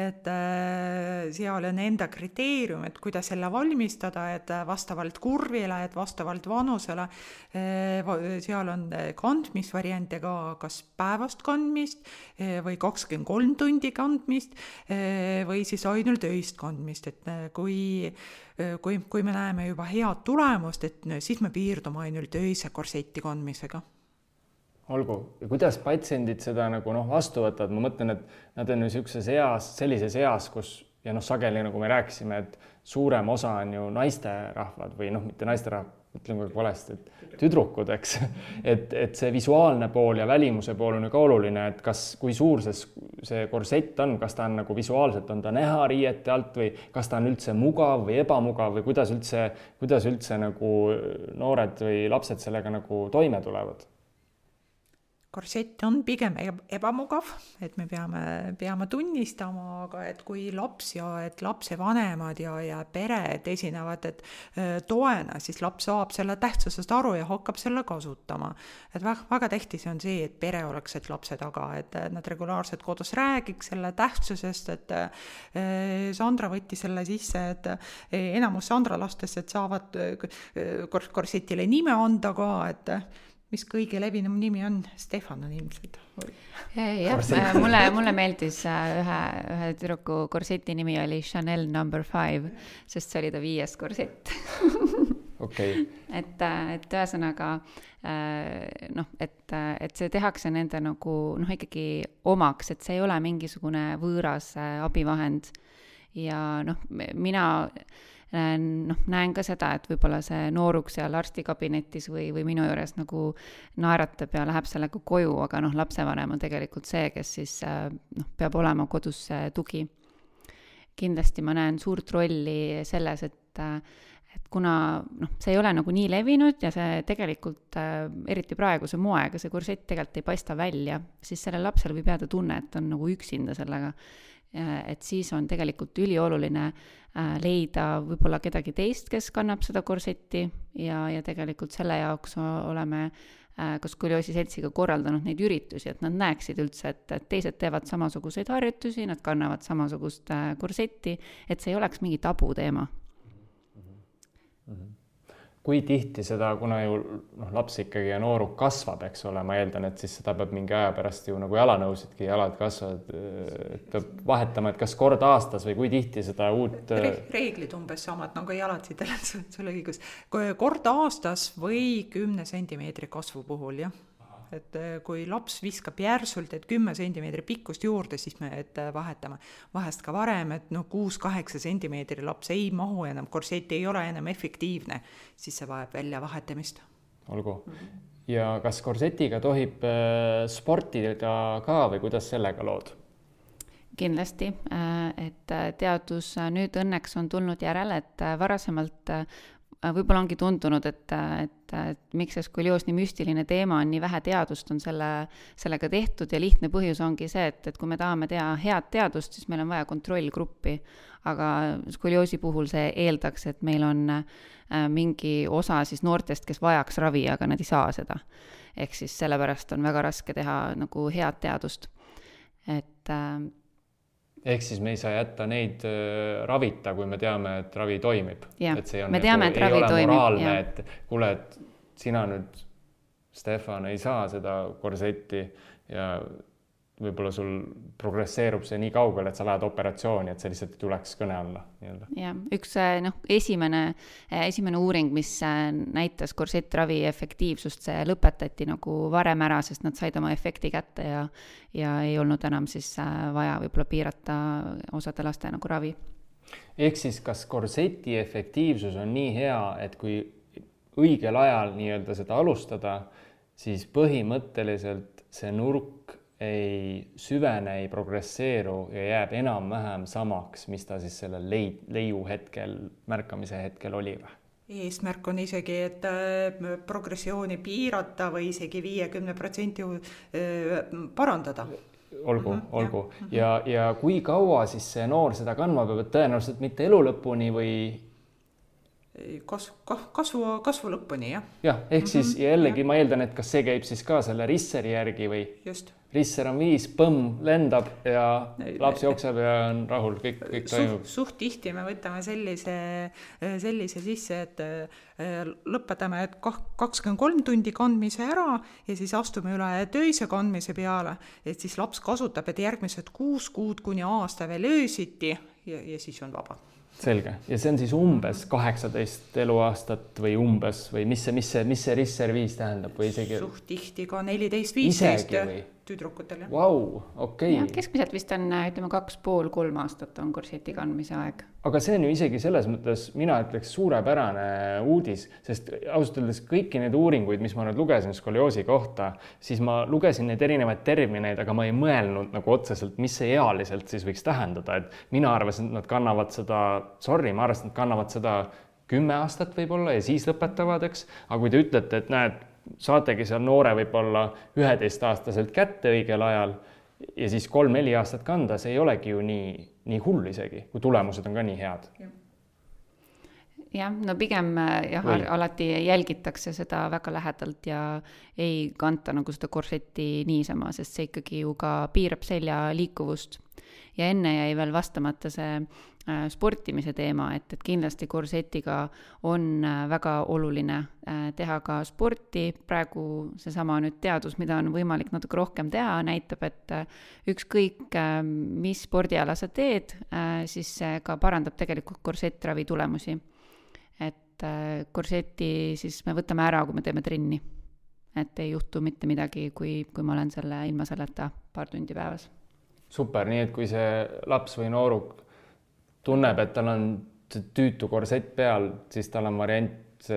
et äh, seal on enda kriteerium, et kuidas selle valmistada, et vastavalt kurvile, et vastavalt vanusele äh,, seal on kandmisvariante ka, kas päevast kandmist äh, või kakskümmend kolm tundi kandmist äh, või siis ainult öist kandmist, et äh, kui kui, kui me näeme juba head tulemust, et siis me piirdume ainult öise korseti kandmisega. Olgu, ja kuidas patsiendid seda nagu noh, vastu võtavad, ma mõtlen, et nad on ju niisuguses eas, sellises eas, kus ja noh, sageli nagu me rääkisime, et suurem osa on ju naisterahvad või noh, mitte naisterahvad, ütlen kogu aeg valesti, et tüdrukud, eks. et, et see visuaalne pool ja välimuse pool on ju ka oluline, et kas, kui suur see, see korsett on, kas ta on nagu visuaalselt, on ta näha riiete alt või kas ta on üldse mugav või ebamugav või kuidas üldse, kuidas üldse nagu noored või lapsed sellega nagu toime tulevad? Korsett on pigem eb- ebamugav, et me peame, peame tunnistama, aga et kui laps ja et lapsevanemad ja, ja pered esinevad, et toena, siis laps saab selle tähtsusest aru ja hakkab selle kasutama. et väga, väga tähtis on see, et pere oleks, et lapse taga, et nad regulaarselt kodus räägiks selle tähtsusest, et Sandra võttis selle sisse, et öö, enamus Sandra lastest, et saavad öö, kor-, korsetile nime anda ka, et mis kõige levinum nimi on, Stefan on ilmselt. jah, mulle, mulle meeldis äh, ühe, ühe tüdruku korseti nimi oli Chanel number five, sest see oli ta viies korsett okei okay. et, äh, et ühesõnaga äh, noh, et, et see tehakse nende nagu noh, ikkagi omaks, et see ei ole mingisugune võõras abivahend. ja noh, mina noh, näen ka seda, et võib-olla see nooruk seal arstikabinetis või, või minu juures nagu naeratab ja läheb sellega koju, aga noh, lapsevanem on tegelikult see, kes siis noh, peab olema kodus see tugi. kindlasti ma näen suurt rolli selles, et et kuna noh, see ei ole nagu nii levinud ja see tegelikult äh, eriti praeguse moega, see kursett tegelikult ei paista välja, siis sellel lapsel võib jääda tunne, et ta on nagu üksinda sellega et siis on tegelikult ülioluline äh, leida võib-olla kedagi teist, kes kannab seda korsetti ja, ja tegelikult selle jaoks oleme äh, ka Skoliosi seltsiga korraldanud neid üritusi, et nad näeksid üldse, et, et teised teevad samasuguseid harjutusi, nad kannavad samasugust äh, korsetti, et see ei oleks mingi tabuteema mm. -hmm kui tihti seda, kuna ju noh, laps ikkagi ja nooruk kasvab, eks ole, ma eeldan, et siis seda peab mingi aja pärast ju nagu jalanõusidki, jalad kasvavad, peab vahetama, et kas kord aastas või kui tihti seda uut Re. reeglid umbes samad nagu jalatsidel, sul oli õigus, kord aastas või kümne sentimeetri kasvu puhul, jah et äh, kui laps viskab järsult, et kümme sentimeetrit pikkust juurde, siis me, et äh, vahetame. vahest ka varem, et noh, kuus-kaheksa sentimeetri laps ei mahu enam, korsett ei ole enam efektiivne, siis see vajab väljavahetamist. olgu. -hmm. ja kas korsetiga tohib äh, sportida ka või kuidas sellega lood? kindlasti, et teadus nüüd õnneks on tulnud järele, et varasemalt võib-olla ongi tundunud, et, et, et miks see skolioos nii müstiline teema on, nii vähe teadust on selle, sellega tehtud ja lihtne põhjus ongi see, et, et kui me tahame teha head teadust, siis meil on vaja kontrollgruppi. aga skolioosi puhul see eeldaks, et meil on äh, mingi osa siis noortest, kes vajaks ravi, aga nad ei saa seda. ehk siis sellepärast on väga raske teha nagu head teadust. et äh, ehk siis me ei saa jätta neid ravita, kui me teame, et ravi toimib. et see on me teame, nagu, et ravi toimib. et kuule, et sina nüüd, Stefan, ei saa seda korsetti ja võib-olla sul progresseerub see nii kaugele, et sa vajad operatsiooni, et see lihtsalt ei tuleks kõne alla nii-öelda. jah, üks eh, noh, esimene, eh, esimene uuring, mis eh, näitas korsettravi efektiivsust, see lõpetati nagu varem ära, sest nad said oma efekti kätte ja ja ei olnud enam siis vaja võib-olla piirata osade laste nagu ravi. ehk siis, kas korseti efektiivsus on nii hea, et kui õigel ajal nii-öelda seda alustada, siis põhimõtteliselt see nurk ei süvene, ei progresseeru ja jääb enam-vähem samaks, mis ta siis sellel leid, leiu hetkel, märkamise hetkel oli või? eesmärk on isegi, et äh, progressiooni piirata või isegi viiekümne protsendi äh, parandada olgu mm, -hmm, olgu jah. ja, ja kui kaua siis see noor seda kandma peab, et tõenäoliselt mitte elu lõpuni või? kasv, kasvu, kasvu lõpuni jah. jah, ehk siis mm -hmm, jällegi ja. ma eeldan, et kas see käib siis ka selle Risseri järgi või? just risser on viis, põmm, lendab ja laps jookseb ja on rahul, kõik, kõik toimub. suht tihti me võtame sellise, sellise sisse, et äh, lõpetame kakskümmend kolm tundi kandmise ära ja siis astume üle töise kandmise peale, et siis laps kasutab, et järgmised kuus kuud kuni aasta veel öösiti ja, ja siis on vaba. Selge, ja see on siis umbes kaheksateist eluaastat või umbes või mis see, mis see, mis see RIS-er viis tähendab või isegi? suht tihti ka neliteist, viisteist tüdrukutel, jah. Vau, okei keskmiselt vist on, ütleme, kaks pool, kolm aastat on korseti kandmise aeg. aga see on ju isegi selles mõttes, mina ütleks, suurepärane uudis, sest ausalt öeldes kõiki neid uuringuid, mis ma nüüd lugesin skolioosi kohta, siis ma lugesin neid erinevaid termineid, aga ma ei mõelnud nagu otseselt, mis see ealiselt siis võiks tähendada, et mina arvasin, et nad kannavad seda, sorry, ma arvasin, et nad kannavad seda kümme aastat võib-olla ja siis lõpetavad, eks, aga kui te ütlete, et näed, saategi seal noore võib-olla üheteistaastaselt kätte õigel ajal ja siis kolm-neli aastat kanda, see ei olegi ju nii, nii hull isegi, kui tulemused on ka nii head. jah, no pigem jah, alati jälgitakse seda väga lähedalt ja ei kanta nagu seda korsetti niisama, sest see ikkagi ju ka piirab selja liikuvust. Ja enne jäi veel vastamata see Äh, sportimise teema, et, et kindlasti korsetiga on äh, väga oluline äh, teha ka sporti, praegu seesama nüüd teadus, mida on võimalik natuke rohkem teha, näitab, et ükskõik, mis spordiala sa teed, siis see ka parandab tegelikult korsettravi tulemusi. et korseti siis me võtame ära, kui me teeme trenni. et ei juhtu mitte midagi, kui, kui ma olen selle ilma selleta paar tundi päevas. Super, nii et kui see laps või nooruk tunneb, et tal on tüütu korsett peal, siis tal on variant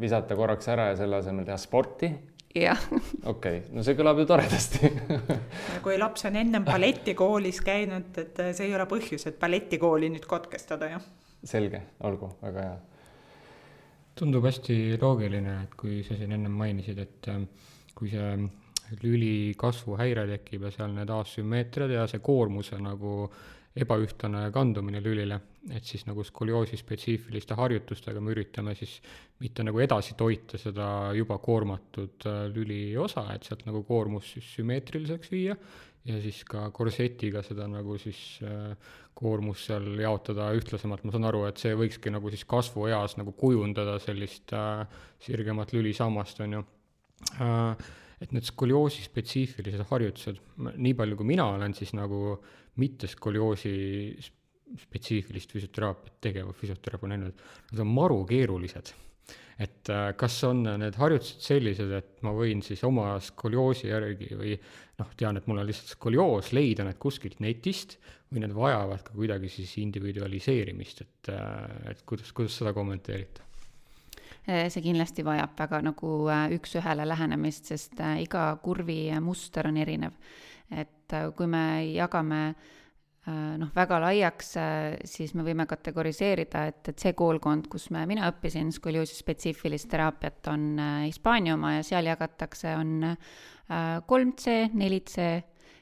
visata korraks ära ja selle asemel teha sporti. jah. okei okay., no see kõlab ju toredasti kui laps on ennem balletikoolis käinud, et see ei ole põhjus, et balletikooli nüüd katkestada, jah. selge, olgu, väga hea. tundub hästi loogiline, et kui sa siin ennem mainisid, et äh, kui see lüli kasvuhäire tekib ja seal need asümmeetriad ja see koormuse nagu ebaühtlane kandumine lülile, et siis nagu skolioosi spetsiifiliste harjutustega me üritame siis mitte nagu edasi toita seda juba koormatud äh, lüliosa, et sealt nagu koormus siis sümmeetriliseks viia ja siis ka korsetiga seda nagu siis äh, koormust seal jaotada ühtlasemalt, ma saan aru, et see võikski nagu siis kasvueas nagu kujundada sellist äh, sirgemat lülisammast, on ju et need skolioosi spetsiifilised harjutused, nii palju kui mina olen siis nagu mitte skolioosi spetsiifilist füsioteraapiat tegeva füsioterapeudi näinud, nad on maru keerulised. et äh, kas on need harjutused sellised, et ma võin siis oma skolioosi järgi või noh, tean, et mul on lihtsalt skolioos, leida need kuskilt netist või need vajavad ka kuidagi siis individualiseerimist, et, äh, et kuidas, kuidas seda kommenteerite? Äh, see kindlasti vajab väga nagu äh, üks-ühele lähenemist, sest äh, iga kurvi muster on erinev. et kui me jagame noh, väga laiaks, siis me võime kategoriseerida, et, et see koolkond, kus me, mina õppisin skolioosi spetsiifilist teraapiat, on Hispaania oma ja seal jagatakse, on kolm C, neli C,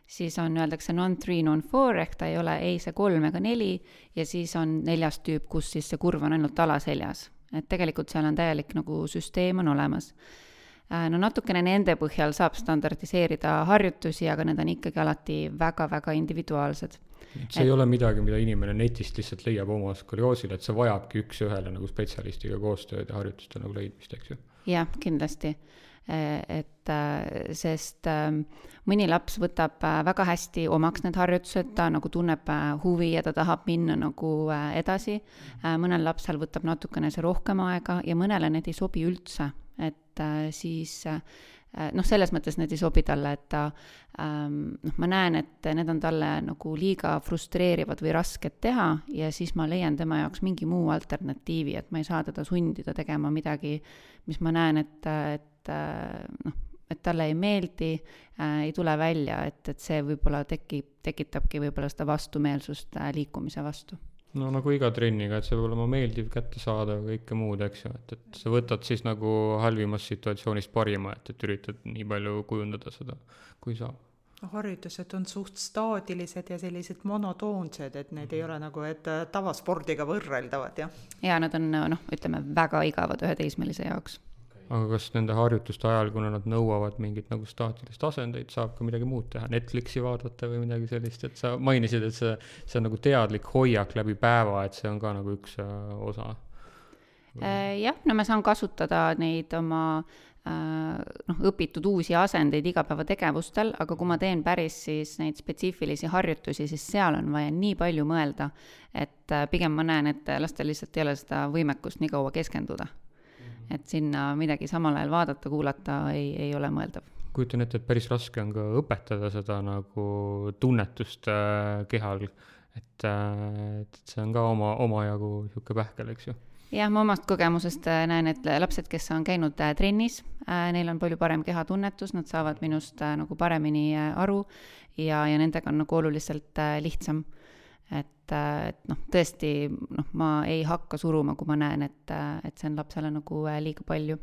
siis on, öeldakse non-three, non-four ehk ta ei ole ei see kolm ega neli. Ja siis on neljas tüüp, kus siis see kurv on ainult alaseljas et tegelikult seal on täielik nagu süsteem on olemas. Äh, no natukene nende põhjal saab standardiseerida harjutusi, aga need on ikkagi alati väga-väga individuaalsed. see et... ei ole midagi, mida inimene netist lihtsalt leiab oma skolioosile, et see vajabki üks-ühele nagu spetsialistiga koostööd ja harjutuste nagu leidmist, eks ju? jah, kindlasti et eh, sest eh, mõni laps võtab väga hästi omaks need harjutused, ta nagu tunneb huvi ja ta tahab minna nagu edasi. mõnel lapsel võtab natukene see rohkem aega ja mõnele need ei sobi üldse, et siis noh, selles mõttes need ei sobi talle, et ta noh, ma näen, et need on talle nagu liiga frustreerivad või rasked teha ja siis ma leian tema jaoks mingi muu alternatiivi, et ma ei saa teda sundida tegema midagi, mis ma näen, et, et et äh, noh, et talle ei meeldi äh,, ei tule välja, et, et see võib-olla tekib, tekitabki võib-olla seda vastumeelsust äh, liikumise vastu. No nagu iga trenniga, et see peab olema meeldiv, kättesaadav, kõike muud, eks ju, et, et sa võtad siis nagu halvimast situatsioonist parima, et, et üritad nii palju kujundada seda, kui saab harjutused on suht staatilised ja sellised monotoonsed, et need ei ole nagu, et tavaspordiga võrreldavad, jah. ja nad on noh, ütleme väga igavad ühe teismelise jaoks aga kas nende harjutuste ajal, kuna nad nõuavad mingit nagu staatilist asendeid, saab ka midagi muud teha, Netflixi vaadata või midagi sellist, et sa mainisid, et see, see on nagu teadlik hoiak läbi päeva, et see on ka nagu üks äh, osa? Äh, jah, no ma saan kasutada neid oma äh, noh, õpitud uusi asendeid igapäevategevustel, aga kui ma teen päris siis neid spetsiifilisi harjutusi, siis seal on vaja nii palju mõelda, et pigem ma näen, et lastel lihtsalt ei ole seda võimekust nii kaua keskenduda et sinna midagi samal ajal vaadata, kuulata ei, ei ole mõeldav. kujutan ette, et päris raske on ka õpetada seda nagu tunnetust äh, kehal, et äh,, et see on ka oma, omajagu niisugune pähkel, eks ju. Jah, ma omast kogemusest äh, näen, et lapsed, kes on käinud äh, trennis, äh, neil on palju parem kehatunnetus, nad saavad minust nagu paremini aru ja, ja nendega on nagu oluliselt lihtsam et, et noh, tõesti noh, ma ei hakka suruma, kui ma näen, et, et see on lapsele nagu äh, liiga palju.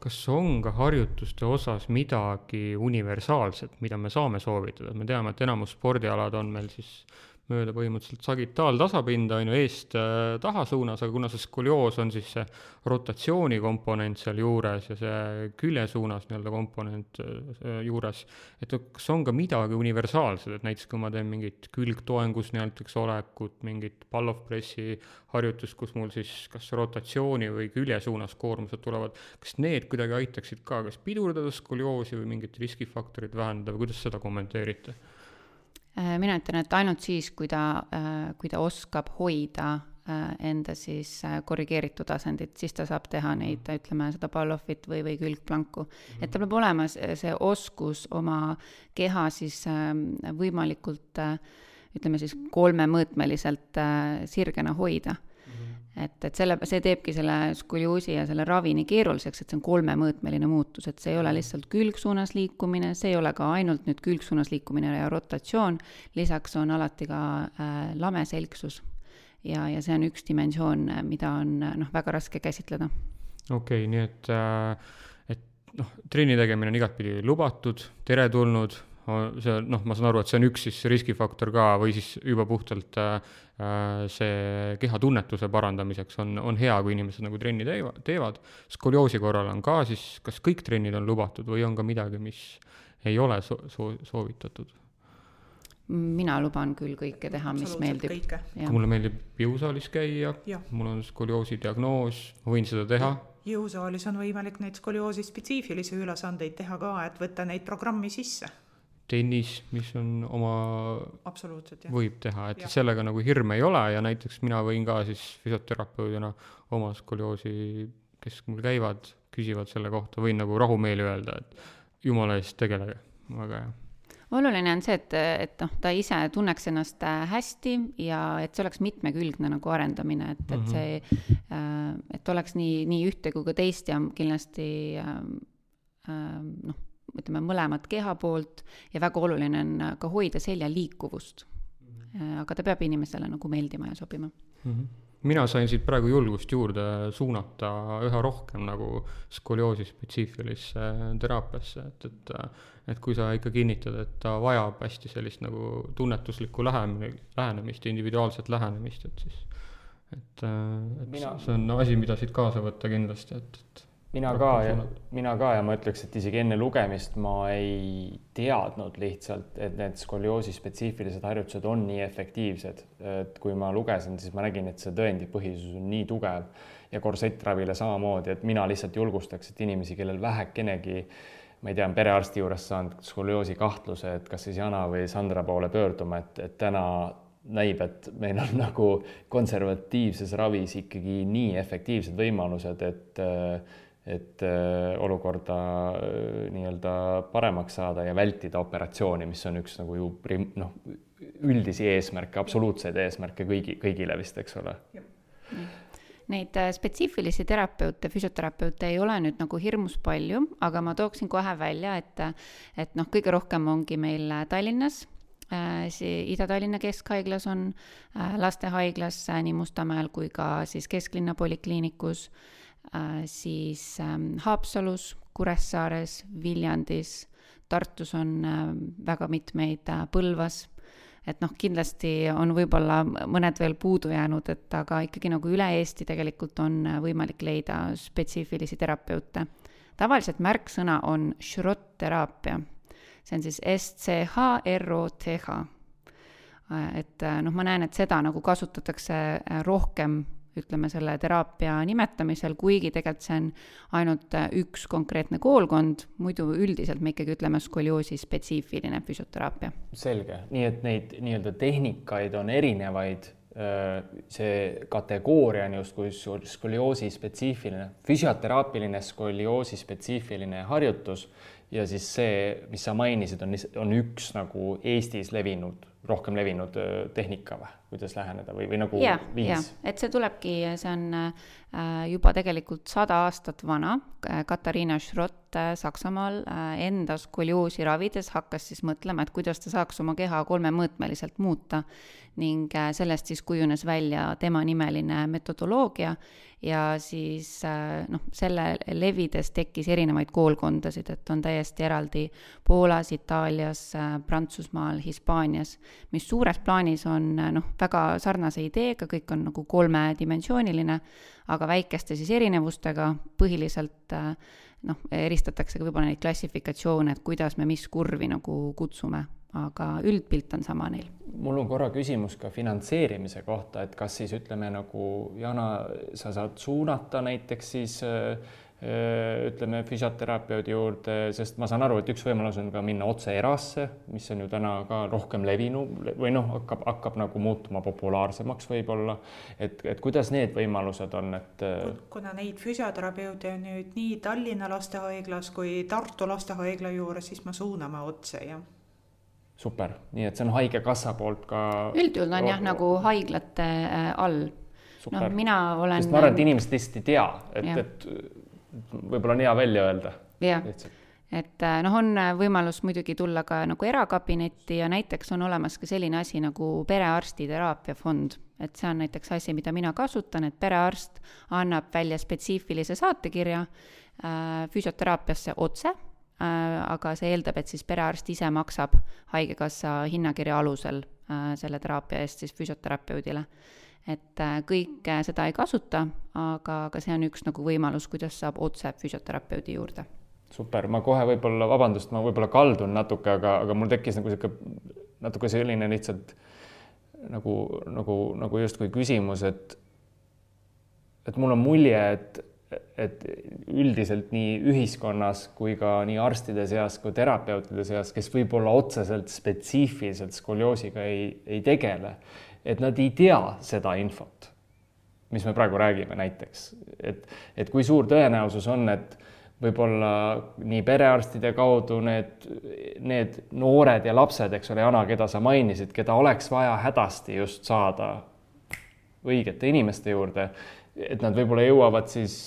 kas on ka harjutuste osas midagi universaalset, mida me saame soovitada, me teame, et enamus spordialad on meil siis mööda põhimõtteliselt sagitaaltasapinda, on ju, eest äh, taha suunas, aga kuna see skolioos on siis see rotatsiooni komponent seal juures ja see külje suunas nii-öelda komponent äh, juures, et kas on ka midagi universaalset, et näiteks kui ma teen mingit külgtoengus näiteks olekut, mingit pallov-pressi harjutust, kus mul siis kas rotatsiooni või külje suunas koormused tulevad, kas need kuidagi aitaksid ka kas pidurdada skolioosi või mingit riskifaktorit vähendada või kuidas seda kommenteerite? Äh, mina ütlen, et ainult siis, kui ta, äh, kui ta oskab hoida äh, enda siis korrigeeritud asendit, siis ta saab teha neid, ütleme, seda Pavlovit või, või külgplanku. et tal peab olema see, see oskus oma keha siis võimalikult ütleme siis kolmemõõtmeliselt sirgena hoida et, et selle, see teebki selle skolioosi ja selle ravi nii keeruliseks, et see on kolmemõõtmeline muutus, et see ei ole lihtsalt külgsuunas liikumine, see ei ole ka ainult nüüd külgsuunas liikumine ja rotatsioon, lisaks on alati ka äh, lameselgsus. ja, ja see on üks dimensioon, mida on noh, väga raske käsitleda. okei okay,, nii et äh, et noh, trenni tegemine on igatpidi lubatud, teretulnud see noh, ma saan aru, et see on üks siis riskifaktor ka või siis juba puhtalt äh, äh, see kehatunnetuse parandamiseks on, on hea, kui inimesed nagu trenni teevad, teevad. skolioosi korral on ka siis, kas kõik trennid on lubatud või on ka midagi, mis ei ole so-, so-, soovitatud? mina luban küll kõike teha, mis meeldib. kui mulle meeldib jõusaalis käia, mul on skolioosi diagnoos, ma võin seda teha jõusaalis on võimalik neid skolioosi spetsiifilisi ülesandeid teha ka, et võtta neid programmi sisse tennis, mis on oma, võib teha, et ja. sellega nagu hirme ei ole ja näiteks mina võin ka siis füsioterapeudina oma skolioosi, kes mul käivad, küsivad selle kohta, võin nagu rahumeeli öelda, et jumala eest tegelege, väga hea oluline on see, et, et noh, ta ise tunneks ennast äh, hästi ja et see oleks mitmekülgne nagu arendamine, et, et see, mhm. äh, et oleks nii, nii ühte kui ka teist ja kindlasti äh, noh ütleme, mõlemat keha poolt ja väga oluline on ka hoida selja liikuvust mm. -hmm. aga ta peab inimesele nagu meeldima ja sobima mm. -hmm mina sain siit praegu julgust juurde suunata üha rohkem nagu skolioosi spetsiifilisse teraapiasse, et, et et kui sa ikka kinnitad, et ta vajab hästi sellist nagu tunnetuslikku lähenemine, lähenemist, individuaalset lähenemist, et siis et, et Mina... see on asi, mida siit kaasa võtta kindlasti, et, et mina ka ja mina ka ja ma ütleks, et isegi enne lugemist ma ei teadnud lihtsalt, et need skolioosi spetsiifilised harjutused on nii efektiivsed. et kui ma lugesin, siis ma nägin, et see tõendipõhisus on nii tugev ja korsettravile samamoodi, et mina lihtsalt julgustaks, et inimesi, kellel vähekenegi ma ei tea, on perearsti juures saanud skolioosi kahtluse, et kas siis Jana või Sandra poole pöörduma, et, et täna näib, et meil on nagu konservatiivses ravis ikkagi nii efektiivsed võimalused, et et äh, olukorda äh, nii-öelda paremaks saada ja vältida operatsiooni, mis on üks nagu ju prim-, noh, üldisi eesmärke, absoluutseid eesmärke kõigi, kõigile vist, eks ole. Neid äh, spetsiifilisi terapeute, füsioterapeute ei ole nüüd nagu hirmus palju, aga ma tooksin kohe välja, et, et noh, kõige rohkem ongi meil Tallinnas see Ida-Tallinna Keskhaiglas on, lastehaiglas nii Mustamäel kui ka siis kesklinna polikliinikus, siis ähm, Haapsalus, Kuressaares, Viljandis, Tartus on väga mitmeid, Põlvas et noh, kindlasti on võib-olla mõned veel puudu jäänud, et aga ikkagi nagu üle Eesti tegelikult on võimalik leida spetsiifilisi terapeute. tavaliselt märksõna on šrotteraapia, see on siis S-C-H-R-O-T-H. et noh, ma näen, et seda nagu kasutatakse rohkem ütleme, selle teraapia nimetamisel, kuigi tegelikult see on ainult äh, üks konkreetne koolkond, muidu üldiselt me ikkagi ütleme skolioosi spetsiifiline füsioteraapia. selge, nii et neid nii-öelda tehnikaid on erinevaid, äh, see kategooria on justkui skolioosi spetsiifiline, füsioteraapiline skolioosi spetsiifiline harjutus. Ja siis see, mis sa mainisid, on, on üks nagu Eestis levinud, rohkem levinud tehnika või, kuidas läheneda või, või nagu ja, viis? et see tulebki, see on äh, juba tegelikult sada aastat vana, Katariina Schrott äh, Saksamaal äh, enda skolioosi ravides hakkas siis mõtlema, et kuidas ta saaks oma keha kolmemõõtmeliselt muuta ning äh, sellest siis kujunes välja tema nimeline metodoloogia ja siis äh, noh, selle levides tekkis erinevaid koolkondasid, et on täiesti eraldi Poolas, Itaalias, äh, Prantsusmaal, Hispaanias, mis suures plaanis on äh, noh, väga sarnase ideega, kõik on nagu kolmedimensiooniline, aga väikeste siis erinevustega, põhiliselt noh, eristatakse ka võib-olla neid klassifikatsioone, et kuidas me mis kurvi nagu kutsume aga üldpilt on sama neil. mul on korra küsimus ka finantseerimise kohta, et kas siis ütleme nagu Jana, sa saad suunata näiteks siis äh, äh, ütleme füsioterapeudi juurde, sest ma saan aru, et üks võimalus on ka minna otse erasse, mis on ju täna ka rohkem levinum või noh, hakkab, hakkab nagu muutuma populaarsemaks võib-olla. et, et kuidas need võimalused on, et? Äh, kuna neid füsioterapeute on nüüd nii Tallinna lastehaiglas kui Tartu lastehaigla juures, siis me suuname otse, jah super, nii et see on Haigekassa poolt ka. üldjuhul on jah, nagu haiglate äh, all. noh, mina olen. sest ma arvan, et inimesed lihtsalt ei tea, et, et võib-olla on hea välja öelda. jah, et äh, noh, on võimalus muidugi tulla ka nagu erakabinetti ja näiteks on olemas ka selline asi nagu perearsti teraapiafond, et see on näiteks asi, mida mina kasutan, et perearst annab välja spetsiifilise saatekirja äh, füsioteraapiasse otse Äh, aga see eeldab, et siis perearst ise maksab Haigekassa hinnakirja alusel äh, selle teraapia eest siis füsioterapeudile. et äh, kõike seda ei kasuta, aga, aga see on üks nagu võimalus, kuidas saab otse füsioterapeudi juurde. super, ma kohe võib-olla, vabandust, ma võib-olla kaldun natuke, aga, aga mul tekkis nagu niisugune natuke selline lihtsalt nagu, nagu, nagu justkui küsimus, et et mul on mulje, et et üldiselt nii ühiskonnas kui ka nii arstide seas kui terapeutide seas, kes võib-olla otseselt spetsiifiliselt skolioosiga ei, ei tegele, et nad ei tea seda infot, mis me praegu räägime näiteks, et, et kui suur tõenäosus on, et võib-olla nii perearstide kaudu need, need noored ja lapsed, eks ole, Jana, keda sa mainisid, keda oleks vaja hädasti just saada õigete inimeste juurde, et nad võib-olla jõuavad siis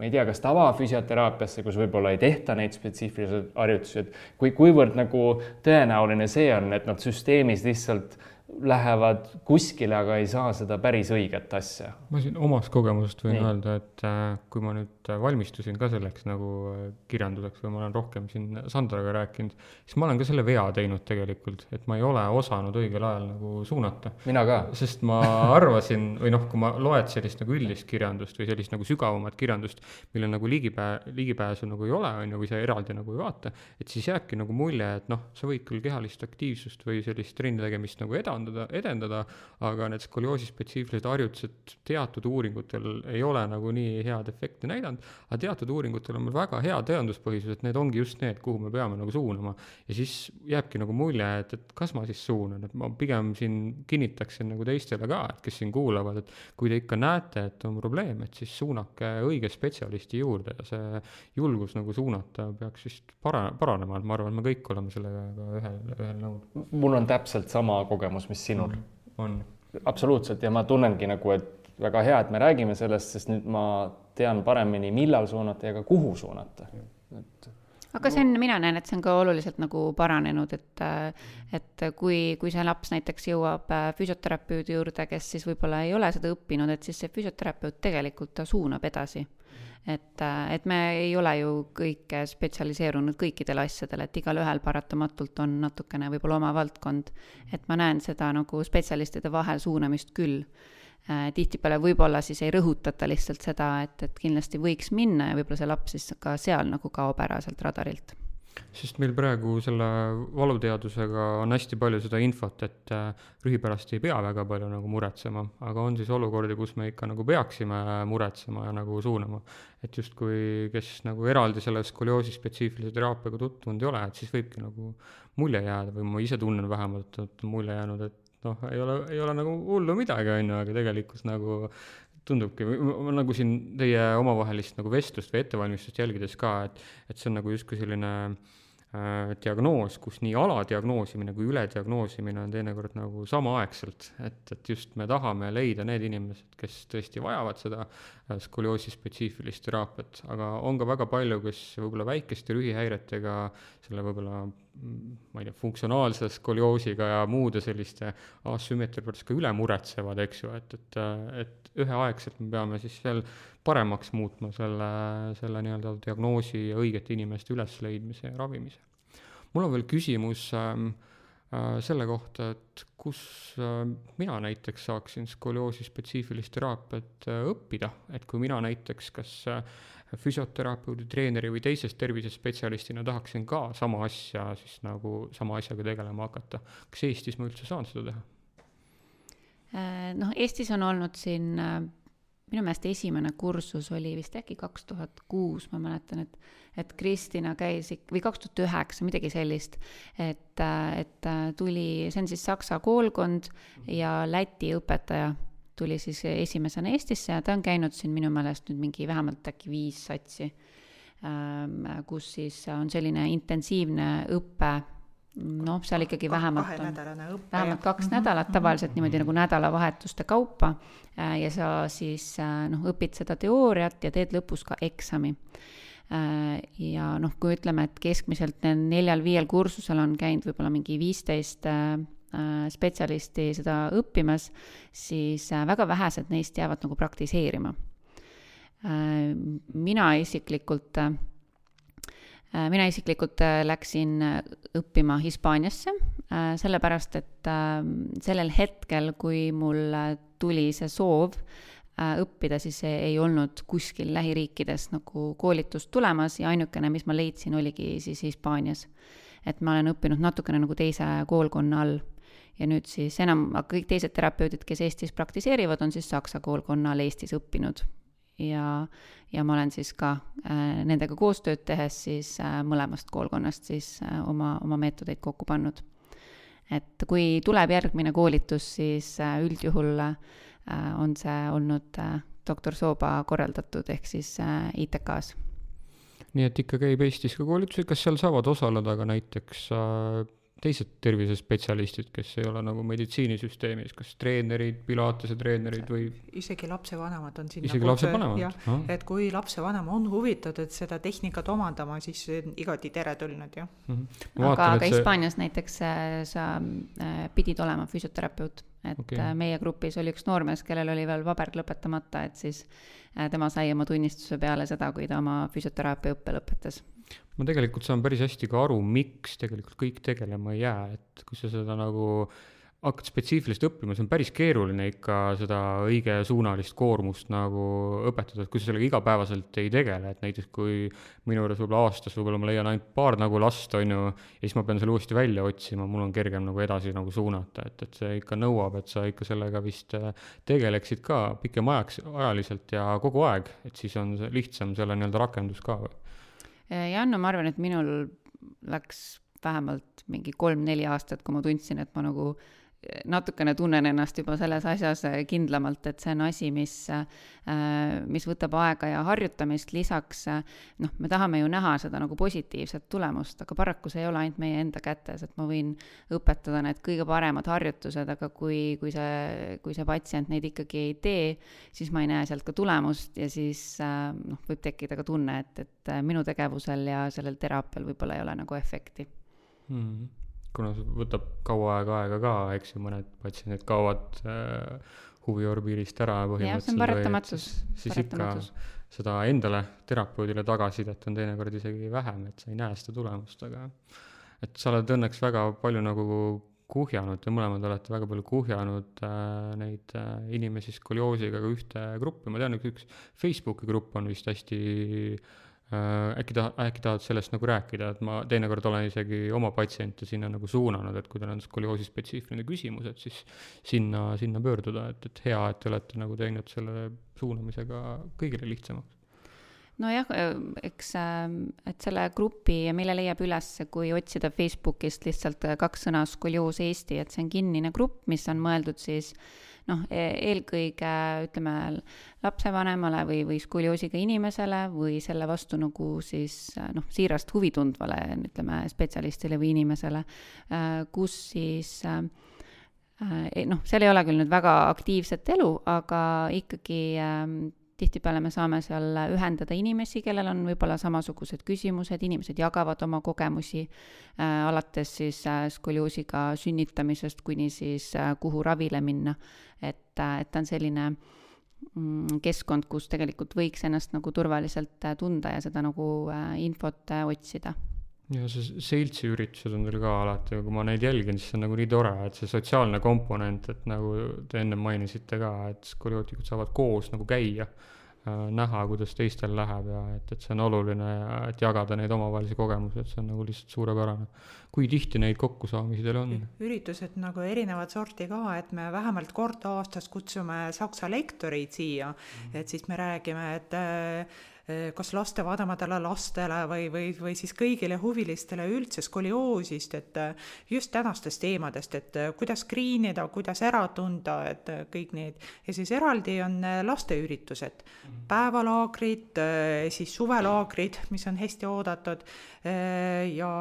ma ei tea, kas tavafüsioteraapiasse, kus võib-olla ei tehta neid spetsiifilisi harjutusi, et kui, kuivõrd nagu tõenäoline see on, et nad süsteemis lihtsalt lähevad kuskile, aga ei saa seda päris õiget asja. ma siin omast kogemusest võin Nii. öelda, et äh, kui ma nüüd valmistusin ka selleks nagu äh, kirjanduseks või ma olen rohkem siin Sandraga rääkinud, siis ma olen ka selle vea teinud tegelikult, et ma ei ole osanud õigel ajal nagu suunata. mina ka. sest ma arvasin või noh, kui ma loed sellist nagu üldist kirjandust või sellist nagu sügavamat kirjandust, millel nagu ligipää-, ligipääsu nagu ei ole, on ju, või sa eraldi nagu ei vaata, et siis jääbki nagu mulje, et noh, sa võid küll kehalist aktiivsust või sellist trenni tegemist nagu edendada, edendada, aga need skolioosi spetsiifilised harjutused teatud uuringutel ei ole nagu nii head efekti näidanud, aga teatud uuringutel on meil väga hea tõenduspõhisus, et need ongi just need, kuhu me peame nagu suunama. ja siis jääbki nagu mulje, et, et kas ma siis suunan, et ma pigem siin kinnitaksin nagu teistele ka, et kes siin kuulavad, et kui te ikka näete, et on probleem, et siis suunake õige spetsialisti juurde ja see julgus nagu suunata peaks vist para-, paranema, et ma arvan, me kõik oleme sellega ühel, ühel nõul. mul on täpselt sama kogemus, mis sinul mm, on. absoluutselt ja ma tunnengi nagu, et väga hea, et me räägime sellest, sest nüüd ma tean paremini, millal suunata ja ka kuhu suunata. et aga see on, mina näen, et see on ka oluliselt nagu paranenud, et et kui, kui see laps näiteks jõuab äh, füsioterapeudi juurde, kes siis võib-olla ei ole seda õppinud, et siis see füsioterapeut tegelikult ta suunab edasi. et, äh, et me ei ole ju kõik spetsialiseerunud kõikidele asjadele, et igalühel paratamatult on natukene võib-olla oma valdkond. et ma näen seda nagu spetsialistide vahel suunamist küll tihtipeale võib-olla siis ei rõhutata lihtsalt seda, et, et kindlasti võiks minna ja võib-olla see laps siis ka seal nagu kaob ära sealt radarilt. sest meil praegu selle valuteadusega on hästi palju seda infot, et äh, rühi pärast ei pea väga palju nagu muretsema, aga on siis olukordi, kus me ikka nagu peaksime muretsema ja nagu suunama. et justkui, kes nagu eraldi selle skolioosi spetsiifilise teraapiaga tutvunud ei ole, et siis võibki nagu mulje jääda või ma ise tunnen vähemalt, et mulje jäänud, et noh, ei ole, ei ole nagu hullu midagi, on ju, aga tegelikult nagu tundubki, nagu siin teie omavahelist nagu vestlust või ettevalmistust jälgides ka, et, et see on nagu justkui selline äh, diagnoos, kus nii aladiagnoosimine kui ülediagnoosimine on teinekord nagu samaaegselt, et, et just me tahame leida need inimesed, kes tõesti vajavad seda äh, skolioosi spetsiifilist teraapiat, aga on ka väga palju, kes võib-olla väikeste rühihäiretega selle võib-olla ma ei tea, funktsionaalse skolioosiga ja muude selliste asümmeetria pärast ka üle muretsevad, eks ju, et, et, et üheaegselt me peame siis veel paremaks muutma selle, selle nii-öelda diagnoosi ja õigete inimeste ülesleidmise ja ravimise. mul on veel küsimus ähm, äh, selle kohta, et kus äh, mina näiteks saaksin skolioosi spetsiifilist teraapiat äh, õppida, et kui mina näiteks kas äh, füsioterapeudi, treeneri või teisest tervisespetsialistina tahaksin ka sama asja siis nagu, sama asjaga tegelema hakata. kas Eestis ma üldse saan seda teha? Äh, noh, Eestis on olnud siin äh, minu meelest esimene kursus oli vist äkki kaks tuhat kuus, ma mäletan, et, et Kristina käis ik-, või kaks tuhat üheksa, midagi sellist. et, et tuli, see on siis saksa koolkond ja Läti õpetaja tuli siis esimesena Eestisse ja ta on käinud siin minu meelest nüüd mingi vähemalt äkki viis satsi, ähm, kus siis on selline intensiivne õpe, noh, seal ikkagi vähemalt on, vähemalt kaks mm -hmm. nädalat, tavaliselt niimoodi nagu nädalavahetuste kaupa äh, ja sa siis äh, noh, õpid seda teooriat ja teed lõpus ka eksami äh, ja noh, kui ütleme, et keskmiselt neljal-viiel kursusel on käinud võib-olla mingi viisteist spetsialisti seda õppimas, siis väga vähesed neist jäävad nagu praktiseerima. Mina isiklikult, mina isiklikult läksin õppima Hispaaniasse, sellepärast et sellel hetkel, kui mul tuli see soov õppida, siis ei olnud kuskil lähiriikides nagu koolitust tulemas ja ainukene, mis ma leidsin, oligi siis Hispaanias. et ma olen õppinud natukene nagu teise koolkonna all ja nüüd siis enam, kõik teised terapeudid, kes Eestis praktiseerivad, on siis saksa koolkonnal Eestis õppinud. Ja, ja ma olen siis ka äh, nendega koostööd tehes siis äh, mõlemast koolkonnast siis äh, oma, oma meetodeid kokku pannud. et kui tuleb järgmine koolitus, siis äh, üldjuhul äh, on see olnud äh, doktor Sooba korraldatud, ehk siis äh, ITK-s nii et ikka käib Eestis ka koolitusi, kas seal saavad osaleda ka näiteks äh, teised tervisespetsialistid, kes ei ole nagu meditsiinisüsteemis, kas treenerid, pilatese treenerid või? isegi lapsevanemad on sinna isegi lapsevanemad? jah, et kui lapsevanem on huvitatud seda tehnikat omandama, siis igati teretulnud, jah mm. -hmm. aga, aga see... Hispaanias näiteks äh, sa äh, pidid olema füsioterapeut, et okay. Äh, meie grupis oli üks noormees, kellel oli veel paber lõpetamata, et siis tema sai oma tunnistuse peale seda, kui ta oma füsioteraapia õppe lõpetas ma tegelikult saan päris hästi ka aru, miks tegelikult kõik tegelema ei jää, et kui sa seda nagu hakkad spetsiifiliselt õppima, see on päris keeruline ikka seda õigesuunalist koormust nagu õpetada, et kui sa sellega igapäevaselt ei tegele, et näiteks kui minu juures võib-olla aastas võib-olla ma leian ainult paar nagu last, on ju, ja siis ma pean selle uuesti välja otsima, mul on kergem nagu edasi nagu suunata, et, et see ikka nõuab, et sa ikka sellega vist äh, tegeleksid ka pikem ajaks, ajaliselt ja kogu aeg, et siis on lihtsam selle nii-öelda rakendus ka või? Äh, ja Anno, ma arvan, et minul läks vähemalt mingi kolm-neli aastat, kui ma tundsin, et ma nagu natukene tunnen ennast juba selles asjas äh, kindlamalt, et see on asi, mis, äh, mis võtab aega ja harjutamist, lisaks noh, me tahame ju näha seda nagu positiivset tulemust, aga paraku see ei ole ainult meie enda kätes, et ma võin õpetada need kõige paremad harjutused, aga kui, kui see, kui see patsient neid ikkagi ei tee, siis ma ei näe sealt ka tulemust ja siis noh, võib tekkida ka tunne, et, et minu tegevusel ja sellel teraapial võib-olla ei ole nagu efekti mm. -hmm kuna see võtab kaua aega aega ka, eks ju, mõned patsiendid kaovad äh, huviorbiidist ära põhimõtteliselt. siis, siis ikka seda endale, terapeudile tagasisidet on teinekord isegi vähem, et sa ei näe seda tulemust, aga et sa oled õnneks väga palju nagu kuhjanud, te mõlemad olete väga palju kuhjanud äh, neid äh, inimesi skolioosiga ühte gruppi, ma tean, üks, Facebooki grupp on vist hästi Äh, äkki ta-, äkki tahad sellest nagu rääkida, et ma teinekord olen isegi oma patsiente sinna nagu suunanud, et kui teil on skolioosi spetsiifiline küsimus, et siis sinna, sinna pöörduda, et, et hea, et te olete nagu teinud selle suunamisega kõigile lihtsamaks. Nojah, eks, ähm, et selle grupi, mille leiab üles, kui otsida Facebookist lihtsalt kaks sõna skolioos Eesti, et see on kinnine grupp, mis on mõeldud siis äh, noh, e-, eelkõige ütleme lapsevanemale või, või skolioosiga inimesele või selle vastu nagu siis noh, siirast huvi tundvale, ütleme, spetsialistile või inimesele, äh, kus siis äh, noh, seal ei ole küll nüüd väga aktiivset elu, aga ikkagi tihtipeale me saame seal ühendada inimesi, kellel on võib-olla samasugused küsimused, inimesed jagavad oma kogemusi äh,, alates siis äh, skolioosiga sünnitamisest kuni siis äh, kuhu ravile minna. et äh,, et ta on selline mm, keskkond, kus tegelikult võiks ennast nagu turvaliselt äh, tunda ja seda nagu äh, infot otsida ja see seltsi üritused on teil ka alati, kui ma neid jälgin, siis see on nagu nii tore, et see sotsiaalne komponent, et nagu te ennem mainisite ka, et skoliotikud saavad koos nagu käia äh,, näha, kuidas teistel läheb ja et, et see on oluline ja et jagada neid omavahelisi kogemusi, et see on nagu lihtsalt suurepärane. kui tihti neid kokkusaamisi teil on? üritused nagu erinevat sorti ka, et me vähemalt kord aastas kutsume saksa lektoreid siia mm, -hmm. et siis me räägime, et äh, Kas lastevanematele, lastele või, või, või siis kõigile huvilistele üldse skolioosist, et eh, just tänastest teemadest, et eh, kuidas skriinida, kuidas ära tunda, et kõik need. ja siis eraldi on lasteüritused, mhm. päevalaagrid, siis suvelaagrid, mis on hästi oodatud ja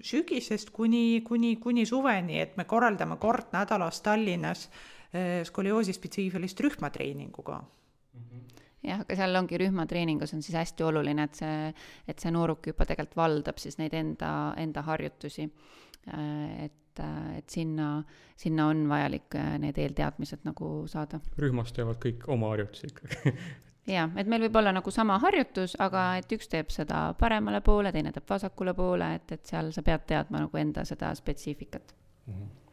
sügisest kuni, kuni, kuni suveni, et me korraldame kord nädalas Tallinnas skolioosi spetsiifilist rühmatreeninguga jah, aga seal ongi rühmatreeningus on siis hästi oluline, et see, et see nooruk juba tegelikult valdab siis neid enda, enda harjutusi. et, et sinna, sinna on vajalik need eelteadmised nagu saada. rühmas teevad kõik oma harjutusi ikkagi jah, et meil võib olla nagu sama harjutus, aga et üks teeb seda paremale poole, teine teeb vasakule poole, et, et seal sa pead teadma nagu enda seda spetsiifikat mm. -hmm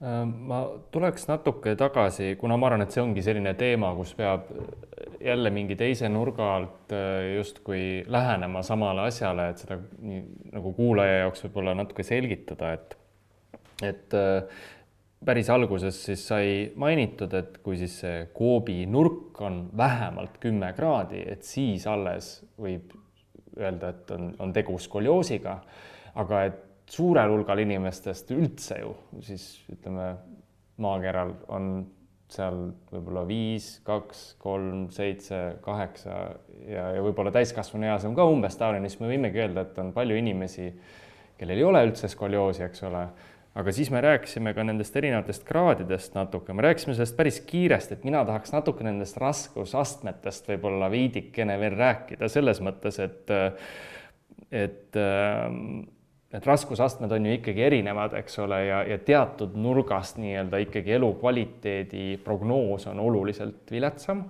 ma tuleks natuke tagasi, kuna ma arvan, et see ongi selline teema, kus peab jälle mingi teise nurga alt äh, justkui lähenema samale asjale, et seda nii nagu kuulaja jaoks võib-olla natuke selgitada, et et äh, päris alguses siis sai mainitud, et kui siis see koobi nurk on vähemalt kümme kraadi, et siis alles võib öelda, et on, on tegu skolioosiga. aga et suurel hulgal inimestest üldse ju siis ütleme, maakeral on seal võib-olla viis, kaks, kolm, seitse, kaheksa ja, ja võib-olla täiskasvanu eas on ka umbes taoline, siis me võimegi öelda, et on palju inimesi, kellel ei ole üldse skolioosi, eks ole. aga siis me rääkisime ka nendest erinevatest kraadidest natuke, me rääkisime sellest päris kiiresti, et mina tahaks natuke nendest raskusastmetest võib-olla veidikene veel rääkida selles mõttes, et et äh, need raskusastmed on ju ikkagi erinevad, eks ole, ja, ja teatud nurgast nii-öelda ikkagi elukvaliteedi prognoos on oluliselt viletsam.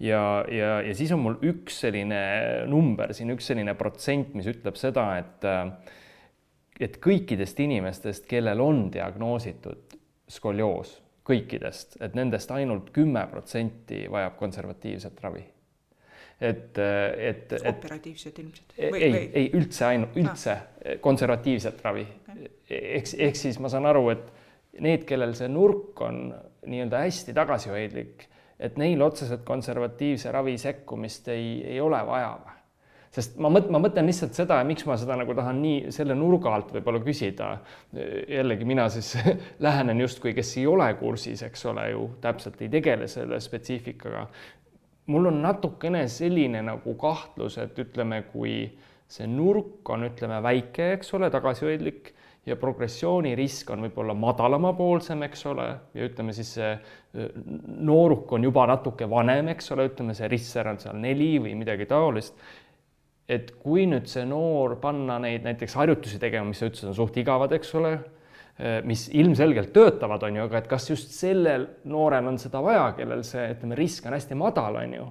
ja, ja, ja siis on mul üks selline number siin, üks selline protsent, mis ütleb seda, et et kõikidest inimestest, kellel on diagnoositud skolioos, kõikidest, et nendest ainult kümme protsenti vajab konservatiivset ravi et, et, et. operatiivsed ilmselt? ei, ei üldse ainult, üldse ah. konservatiivset ravi okay.. ehk, ehk siis ma saan aru, et need, kellel see nurk on nii-öelda hästi tagasihoidlik, et neil otseselt konservatiivse ravi sekkumist ei, ei ole vaja või? sest ma mõt-, ma mõtlen lihtsalt seda, miks ma seda nagu tahan nii selle nurga alt võib-olla küsida. jällegi mina siis lähenen justkui, kes ei ole kursis, eks ole ju, täpselt ei tegele selle spetsiifikaga. Mul on natukene selline nagu kahtlus, et ütleme, kui see nurk on, ütleme, väike, eks ole, tagasihoidlik ja progressioonirisk on võib-olla madalamapoolsem, eks ole, ja ütleme siis see nooruk on juba natuke vanem, eks ole, ütleme see risser on seal neli või midagi taolist. et kui nüüd see noor panna neid näiteks harjutusi tegema, mis sa ütlesid, on suht igavad, eks ole, mis ilmselgelt töötavad, on ju, aga et kas just sellel noorel on seda vaja, kellel see, ütleme, risk on hästi madal, on ju.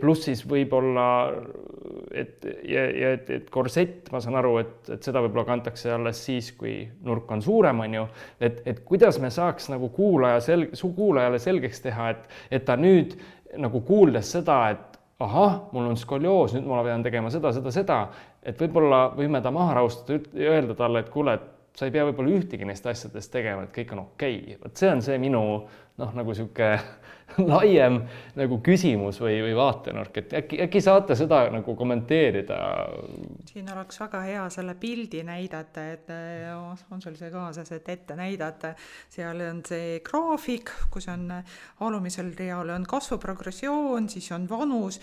Pluss siis võib-olla, et ja, ja et, et korsett, ma saan aru, et, et seda võib-olla kantakse alles siis, kui nurk on suurem, on ju, et, et kuidas me saaks nagu kuulaja selg-, su kuulajale selgeks teha, et, et ta nüüd nagu kuuldes seda, et ahah, mul on skolioos, nüüd ma pean tegema seda, seda, seda, et võib-olla võime ta maha rahustada öelda talle, et kuule, et sa ei pea võib-olla ühtegi neist asjadest tegema, et kõik on okei. Okay.. vot see on see minu noh, nagu niisugune laiem nagu küsimus või, või vaatenurk, et äkki, äkki saate seda nagu kommenteerida? siin oleks väga hea selle pildi näidata, et on sul see kaasas, et ette näidata, seal on see graafik, kus on alumisel real on kasvuprogressioon, siis on vanus,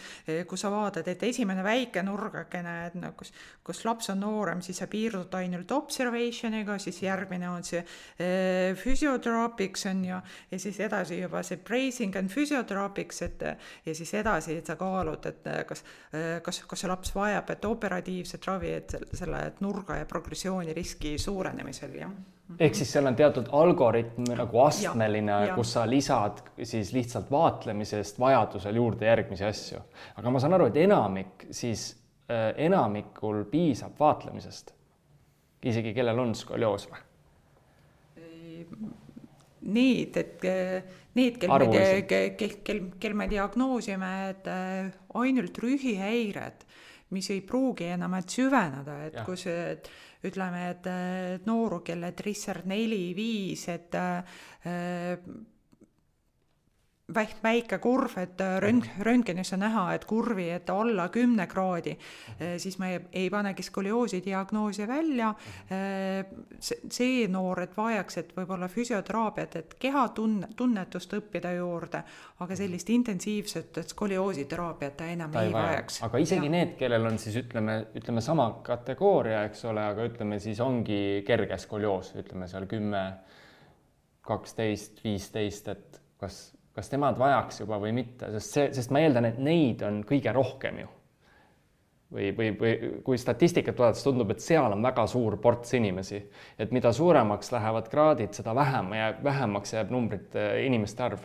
kui sa vaatad, et esimene väike nurgakene, et noh, kus, kus laps on noorem, siis sa piirdud ainult observation'iga, siis järgmine on see eh, physioterapics on ju, ja siis edasi juba see bracing and physioterapics, et ja siis edasi, et sa kaalud, et kas, kas, kas see laps vajab, et operatiivset ravi, et selle et nurga ja progressiooni riski suurenemisel, jah ehk siis seal on teatud algoritm nagu astmeline, kus sa lisad siis lihtsalt vaatlemisest vajadusel juurde järgmisi asju. aga ma saan aru, et enamik siis äh,, enamikul piisab vaatlemisest. isegi kellel on skolioos või? need, et need, kel me, kel, kel, kel me diagnoosime, et äh, ainult rühihäired, mis ei pruugi enam, et süveneda, et ja. kus et, ütleme, et nooru, kelle trisser neli, viis, et äh, väik-, väike kurv, et äh, rönt-, röntgenis on näha, et kurvi, et alla kümne kraadi, äh, siis me ei, ei panegi skolioosi diagnoosi välja. Äh, see noor, et vajaks, et võib-olla füsioteraapiat, et kehatunne, tunnetust õppida juurde, aga sellist intensiivset skolioositeraapiat ta enam ta ei, ei vajaks. aga isegi ja. need, kellel on siis ütleme, ütleme sama kategooria, eks ole, aga ütleme siis ongi kerge skolioos, ütleme seal kümme, kaksteist, viisteist, et kas kas nemad vajaks juba või mitte, sest see, sest ma eeldan, et neid on kõige rohkem ju. või, või, või kui statistikat vaadates tundub, et seal on väga suur ports inimesi, et mida suuremaks lähevad kraadid, seda vähem jääb, vähemaks jääb numbrite inimeste arv.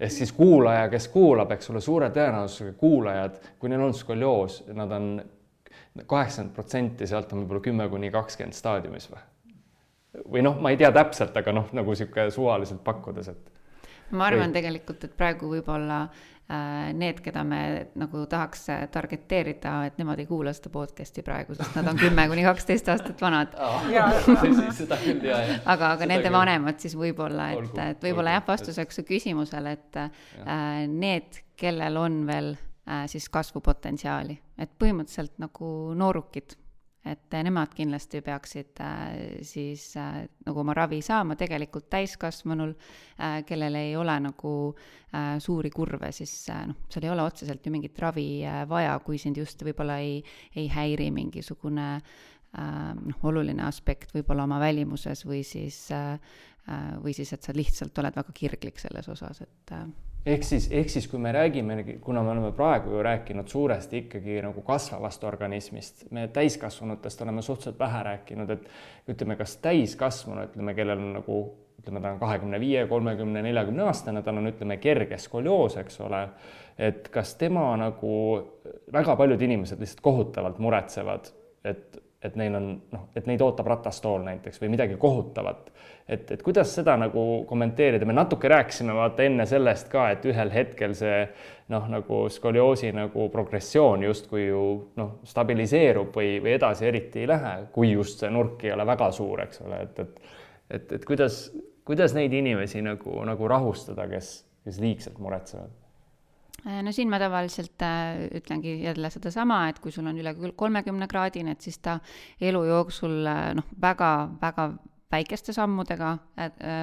ehk siis kuulaja, kes kuulab, eks ole, suure tõenäosusega kuulajad, kui neil on skolioos, nad on kaheksakümmend protsenti, sealt on võib-olla kümme kuni kakskümmend staadiumis või? või noh, ma ei tea täpselt, aga noh, nagu niisugune suvaliselt pakkudes, et ma arvan või... tegelikult, et praegu võib-olla äh, need, keda me nagu tahaks target eerida, et nemad ei kuula seda podcast'i praegu, sest nad on kümme kuni kaksteist aastat vanad. Jah. aga, aga nende küll. vanemad siis võib-olla, et, et võib-olla jah, vastuseks su küsimusele, et äh, need, kellel on veel äh, siis kasvupotentsiaali, et põhimõtteliselt nagu noorukid et nemad kindlasti peaksid äh, siis äh, nagu oma ravi saama, tegelikult täiskasvanul, äh, kellel ei ole nagu suuri kurve, siis noh, seal ei ole otseselt ju mingit ravi vaja, kui sind just võib-olla ei, ei häiri mingisugune noh, oluline aspekt võib-olla oma välimuses või siis, või siis, et sa lihtsalt oled väga kirglik selles osas, et ehk siis, ehk siis kui me räägime, kuna me oleme praegu ju rääkinud suuresti ikkagi nagu kasvavast organismist, me täiskasvanutest oleme suhteliselt vähe rääkinud, et ütleme, kas täiskasvanu, ütleme, kellel on nagu ütleme, ta on kahekümne viie, kolmekümne, neljakümne aastane, tal on, ütleme, kerge skolioos, eks ole, et kas tema nagu, väga paljud inimesed lihtsalt kohutavalt muretsevad, et et neil on noh, et neid ootab ratastool näiteks või midagi kohutavat. Et, et kuidas seda nagu kommenteerida, me natuke rääkisime vaata enne sellest ka, et ühel hetkel see noh, nagu skolioosi nagu progressioon justkui ju noh, stabiliseerub või, või edasi eriti ei lähe, kui just see nurk ei ole väga suur, eks ole, et, et et, et kuidas, kuidas neid inimesi nagu, nagu rahustada, kes, kes liigselt muretsevad? No siin ma tavaliselt äh, ütlengi jälle sedasama, et kui sul on üle kolmekümne kraadine, et siis ta elu jooksul äh, noh, väga-väga väikeste sammudega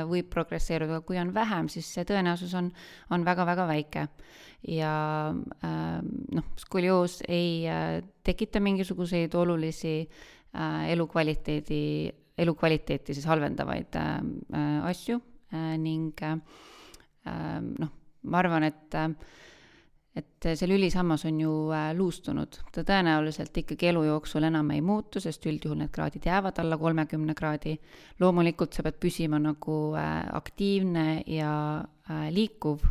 võib progresseeruda, kui on vähem, siis see tõenäosus on, on väga-väga väike. ja noh, skolioos ei tekita mingisuguseid olulisi elukvaliteedi, elukvaliteeti siis halvendavaid asju ning noh, ma arvan, et et see lülisammas on ju äh, luustunud, ta tõenäoliselt ikkagi elu jooksul enam ei muutu, sest üldjuhul need kraadid jäävad alla kolmekümne kraadi. loomulikult sa pead püsima nagu äh, aktiivne ja äh, liikuv,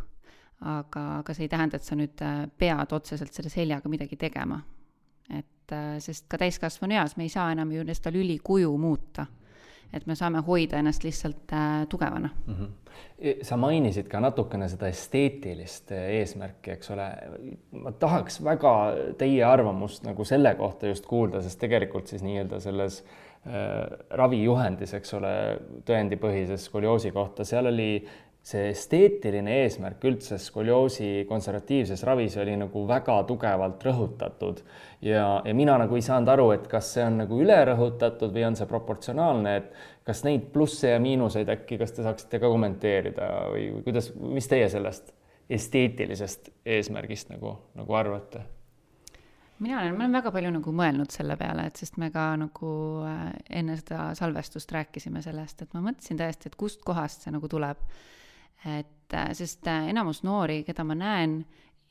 aga, aga see ei tähenda, et sa nüüd pead otseselt selle seljaga midagi tegema. et sest ka täiskasvanu eas me ei saa enam ju seda lülikuju muuta et me saame hoida ennast lihtsalt äh, tugevana mm. -hmm. sa mainisid ka natukene seda esteetilist äh, eesmärki, eks ole. ma tahaks väga teie arvamust nagu selle kohta just kuulda, sest tegelikult siis nii-öelda selles äh, ravijuhendis, eks ole, tõendipõhises skolioosi kohta, seal oli see esteetiline eesmärk üldse skolioosi konservatiivses ravis oli nagu väga tugevalt rõhutatud ja, ja mina nagu ei saanud aru, et kas see on nagu ülerõhutatud või on see proportsionaalne, et kas neid plusse ja miinuseid äkki, kas te saaksite ka kommenteerida või kuidas, mis teie sellest esteetilisest eesmärgist nagu, nagu arvate? mina olen, ma olen väga palju nagu mõelnud selle peale, et sest me ka nagu äh, enne seda salvestust rääkisime sellest, et ma mõtlesin tõesti, et kustkohast see nagu tuleb et äh, sest äh, enamus noori, keda ma näen,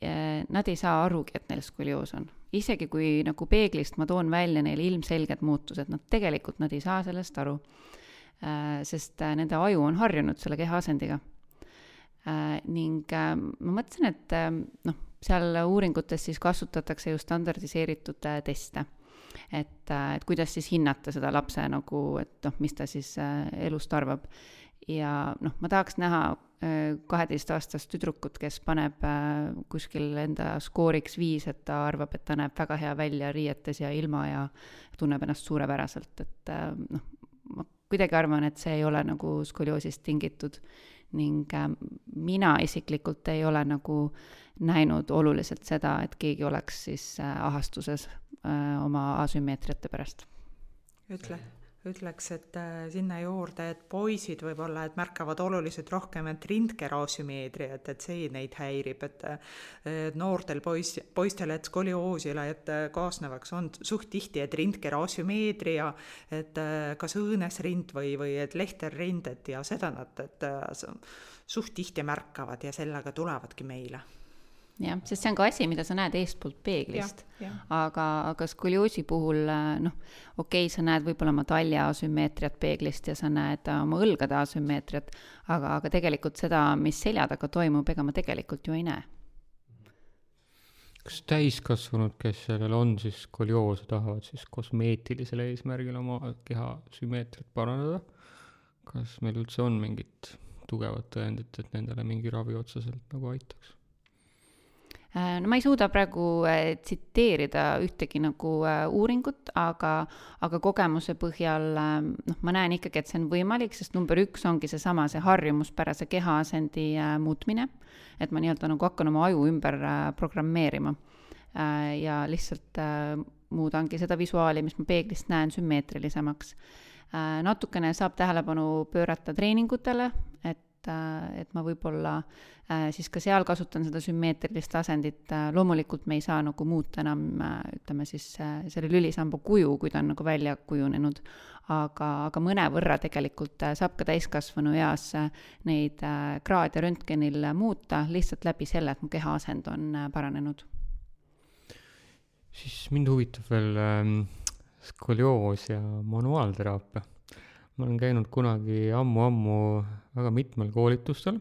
äh, nad ei saa arugi, et neil skolioos on. isegi kui nagu peeglist ma toon välja neile ilmselged muutused, nad tegelikult, nad ei saa sellest aru. sest nende aju on harjunud selle kehaasendiga. ning ma mõtlesin, et noh, seal uuringutes siis kasutatakse ju standardiseeritud teste et, et kuidas siis hinnata seda lapse nagu, et noh, mis ta siis elust arvab ja noh, ma tahaks näha äh, kaheteistaastast tüdrukut, kes paneb äh, kuskil enda skooriks viis, et ta arvab, et ta näeb väga hea välja riietes ja ilma ja tunneb ennast suurepäraselt, et äh, noh, ma kuidagi arvan, et see ei ole nagu skolioosist tingitud ning mina isiklikult ei ole nagu näinud oluliselt seda, et keegi oleks siis ahastuses oma asümmeetriate pärast. ütle ütleks, et äh, sinna juurde, et poisid võib-olla, et märkavad oluliselt rohkem, et rindkerasümmeetriat, et see neid häirib, et noortel poiss, poistel, et skolioosile, et äh, kaasnevaks on suht tihti, et rindkerasümmeetria, et äh, kas õõnesrind või, või et lehterrind, et ja seda nad, et suht tihti märkavad ja sellega tulevadki meile jah, sest see on ka asi, mida sa näed eestpoolt peeglist. aga, aga skolioosi puhul noh, okei okay,, sa näed võib-olla oma talja asümmeetriat peeglist ja sa näed oma õlgade asümmeetriat, aga, aga tegelikult seda, mis selja taga toimub, ega ma tegelikult ju ei näe. kas täiskasvanud, kes sellel on siis skolioose, tahavad siis kosmeetilisel eesmärgil oma keha sümmeetriat parandada? kas meil üldse on mingit tugevat tõendit, et nendele mingi ravi otseselt nagu aitaks? Äh, no ma ei suuda praegu äh, tsiteerida ühtegi nagu äh, uuringut, aga, aga kogemuse põhjal noh, ma näen ikkagi, et see on võimalik, sest number üks ongi seesama, see harjumuspärase kehaasendi muutmine. et ma nii-öelda nagu hakkan oma aju ümber programmeerima ja lihtsalt muudangi seda visuaali, mis ma peeglist näen, sümmeetrilisemaks. natukene saab tähelepanu pöörata treeningutele, et et, äh, et ma võib-olla äh, siis ka seal kasutan seda sümmeetrilist asendit, äh, loomulikult me ei saa nagu muuta enam ütleme siis selle lülisamba kuju, kui ta on nagu välja kujunenud, aga, aga mõnevõrra tegelikult saab ka täiskasvanu eas neid kraade röntgenil muuta lihtsalt läbi selle, et mu kehaasend on paranenud. siis mind huvitab veel ähm, skolioos ja manuaalteraapia ma olen käinud kunagi ammu-ammu väga mitmel koolitustel,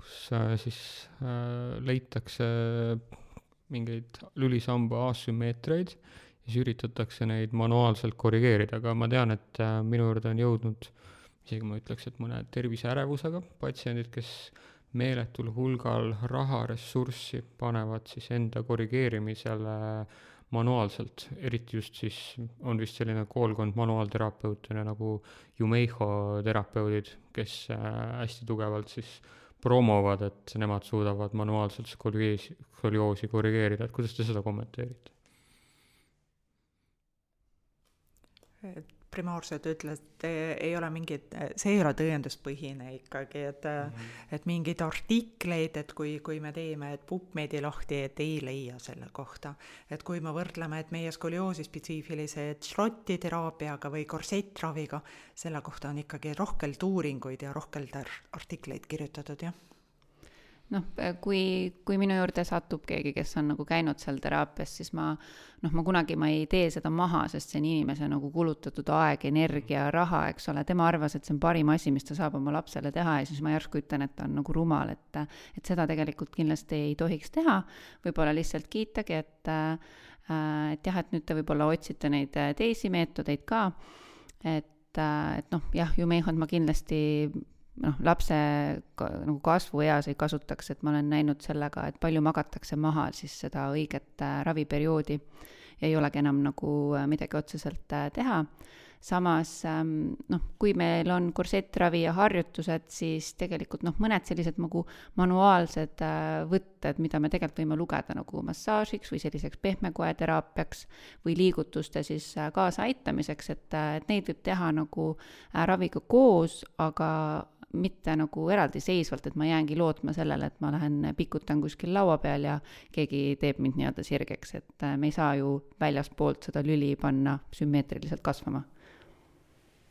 kus äh, siis äh, leitakse mingeid lülisamba asümmeetriaid ja siis üritatakse neid manuaalselt korrigeerida, aga ma tean, et äh, minu juurde on jõudnud isegi ma ütleks, et mõne terviseärevusega patsiendid, kes meeletul hulgal raha, ressurssi panevad siis enda korrigeerimisele äh, manuaalselt, eriti just siis on vist selline koolkond manuaalterapeute nagu Jumeiho terapeudid, kes äh, hästi tugevalt siis promovad, et nemad suudavad manuaalselt skolioosi, skolioosi korrigeerida, et kuidas te seda kommenteerite? Primaarselt ütled, ei ole mingit, see ei ole tõenduspõhine ikkagi, et mm, -hmm. et mingeid artikleid, et kui, kui me teeme, et PubMedi lahti, et ei leia selle kohta. et kui me võrdleme, et meie skolioosi spetsiifilised šrotti teraapiaga või korsettraviga, selle kohta on ikkagi rohkelt uuringuid ja rohkelt artikleid kirjutatud, jah noh, kui, kui minu juurde satub keegi, kes on nagu käinud seal teraapias, siis ma noh, ma kunagi ma ei tee seda maha, sest see on inimese nagu kulutatud aeg, energia, raha, eks ole, tema arvas, et see on parim asi, mis ta saab oma lapsele teha ja siis ma järsku ütlen, et ta on nagu rumal, et et seda tegelikult kindlasti ei tohiks teha, võib-olla lihtsalt kiitagi, et et jah, et nüüd te võib-olla otsite neid teisi meetodeid ka, et, et noh, jah, Jumehot ma kindlasti noh, lapse ka, nagu kasvueas ei kasutaks, et ma olen näinud sellega, et palju magatakse maha siis seda õiget äh, raviperioodi ja ei olegi enam nagu äh, midagi otseselt äh, teha. samas ähm, noh, kui meil on korsettravi ja harjutused, siis tegelikult noh, mõned sellised nagu manuaalsed võtted, mida me tegelikult võime lugeda nagu massaažiks või selliseks pehmekoeteraapiaks või liigutuste siis kaasaaitamiseks, et, et neid võib teha nagu raviga koos, aga mitte nagu eraldiseisvalt, et ma jäängi lootma sellele, et ma lähen pikutan kuskil laua peal ja keegi teeb mind nii-öelda sirgeks, et äh, me ei saa ju väljastpoolt seda lüli panna sümmeetriliselt kasvama.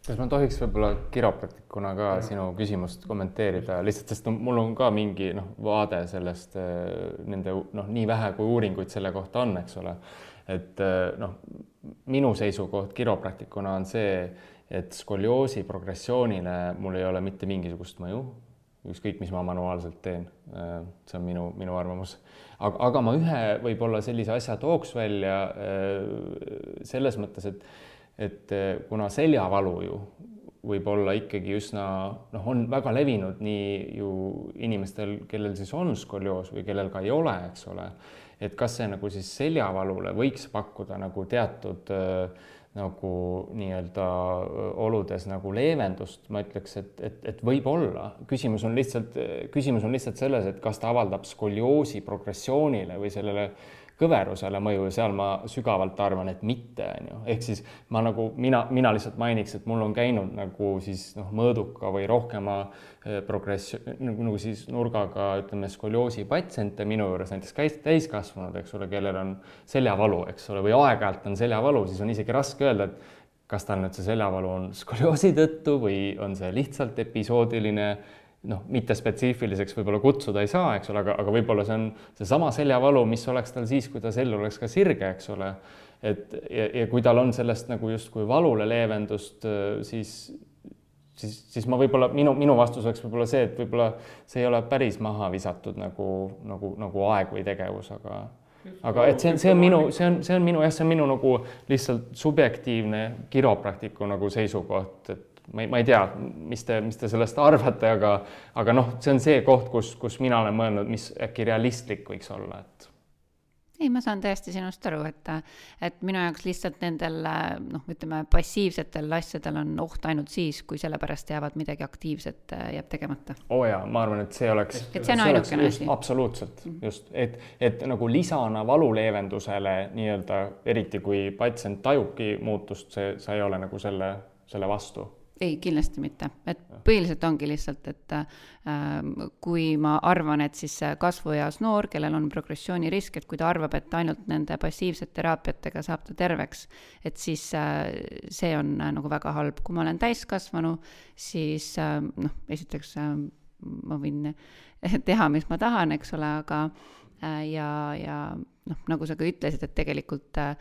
kas ma tohiks võib-olla kiropraktikuna ka ja. sinu küsimust kommenteerida, lihtsalt sest no mul on ka mingi noh, vaade sellest äh, nende noh, nii vähe kui uuringuid selle kohta on, eks ole, et äh, noh, minu seisukoht kiropraktikuna on see, et skolioosi progressioonile mul ei ole mitte mingisugust mõju, ükskõik, mis ma manuaalselt teen. see on minu, minu arvamus. aga, aga ma ühe võib-olla sellise asja tooks välja selles mõttes, et, et kuna seljavalu ju võib olla ikkagi üsna noh, on väga levinud nii ju inimestel, kellel siis on skolioos või kellel ka ei ole, eks ole, et kas see nagu siis seljavalule võiks pakkuda nagu teatud äh, nagu nii-öelda oludes nagu leevendust, ma ütleks, et, et, et võib-olla küsimus on lihtsalt, küsimus on lihtsalt selles, et kas ta avaldab skolioosi progressioonile või sellele kõverusele mõju ja seal ma sügavalt arvan, et mitte, on ju, ehk siis ma nagu mina, mina lihtsalt mainiks, et mul on käinud nagu siis noh, mõõduka või rohkema eh, progress nagu, nagu siis nurgaga ütleme, skolioosi patsiente minu juures näiteks käis täiskasvanud, eks ole, kellel on seljavalu, eks ole, või aeg-ajalt on seljavalu, siis on isegi raske öelda, et kas tal nüüd see seljavalu on skolioosi tõttu või on see lihtsalt episoodiline noh, mittespetsiifiliseks võib-olla kutsuda ei saa, eks ole, aga, aga võib-olla see on seesama seljavalu, mis oleks tal siis, kui ta sell oleks ka sirge, eks ole. et ja, ja kui tal on sellest nagu justkui valule leevendust, siis, siis, siis ma võib-olla minu, minu vastus oleks võib-olla see, et võib-olla see ei ole päris maha visatud nagu, nagu, nagu aeg või tegevus, aga aga et see on, see on minu, see on, see on minu jah, see on minu nagu lihtsalt subjektiivne kiropraktiku nagu seisukoht, et ma ei, ma ei tea, mis te, mis te sellest arvate, aga, aga noh, see on see koht, kus, kus mina olen mõelnud, mis äkki realistlik võiks olla, et ei, ma saan täiesti sinust aru, et, et minu jaoks lihtsalt nendel noh, ütleme passiivsetel asjadel on oht ainult siis, kui sellepärast jäävad midagi aktiivset, jääb tegemata. oo oh jaa, ma arvan, et see oleks. et see on ainukene asi. absoluutselt mm, -hmm. just, et, et nagu lisana valuleevendusele nii-öelda, eriti kui patsient tajubki muutust, see, sa ei ole nagu selle, selle vastu ei, kindlasti mitte, et põhiliselt ongi lihtsalt, et äh, kui ma arvan, et siis kasvueas noor, kellel on progressioonirisk, et kui ta arvab, et ainult nende passiivsete teraapiatega saab ta terveks, et siis äh, see on äh, nagu väga halb. kui ma olen täiskasvanu, siis äh, noh, esiteks äh, ma võin teha, mis ma tahan, eks ole, aga äh, ja, ja noh, nagu sa ka ütlesid, et tegelikult äh,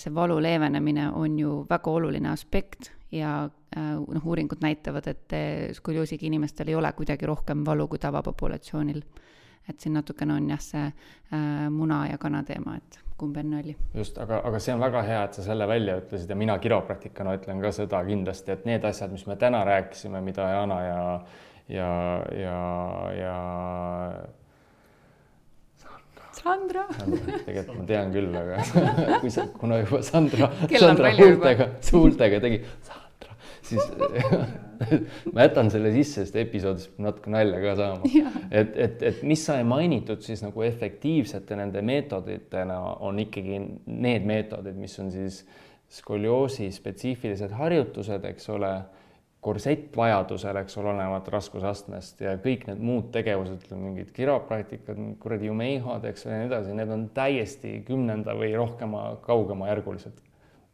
see valu leevenemine on ju väga oluline aspekt ja äh, noh, uuringud näitavad, et äh, skolioosiga inimestel ei ole kuidagi rohkem valu kui tavapopulatsioonil. et siin natukene on jah, see äh, muna ja kana teema, et kumb enne oli. just, aga, aga see on väga hea, et sa selle välja ütlesid ja mina kiropraktikana ütlen ka seda kindlasti, et need asjad, mis me täna rääkisime, mida Jana ja, ja, ja, ja Sandra. tegelikult ma tean küll, aga kui sa, kuna juba Sandra, Sandra huultega, huultega tegi siis ma jätan selle sisse, sest episoodis natuke nalja ka saama. et, et, et mis sai mainitud siis nagu efektiivsete nende meetoditena on ikkagi need meetodid, mis on siis skolioosi spetsiifilised harjutused, eks ole korsett vajadusel, eks ole, olenevat raskusastmest ja kõik need muud tegevused, mingid kiropraktikad, kuradi jumeihad, eks ole, ja nii edasi, need on täiesti kümnenda või rohkema kaugema järgulised.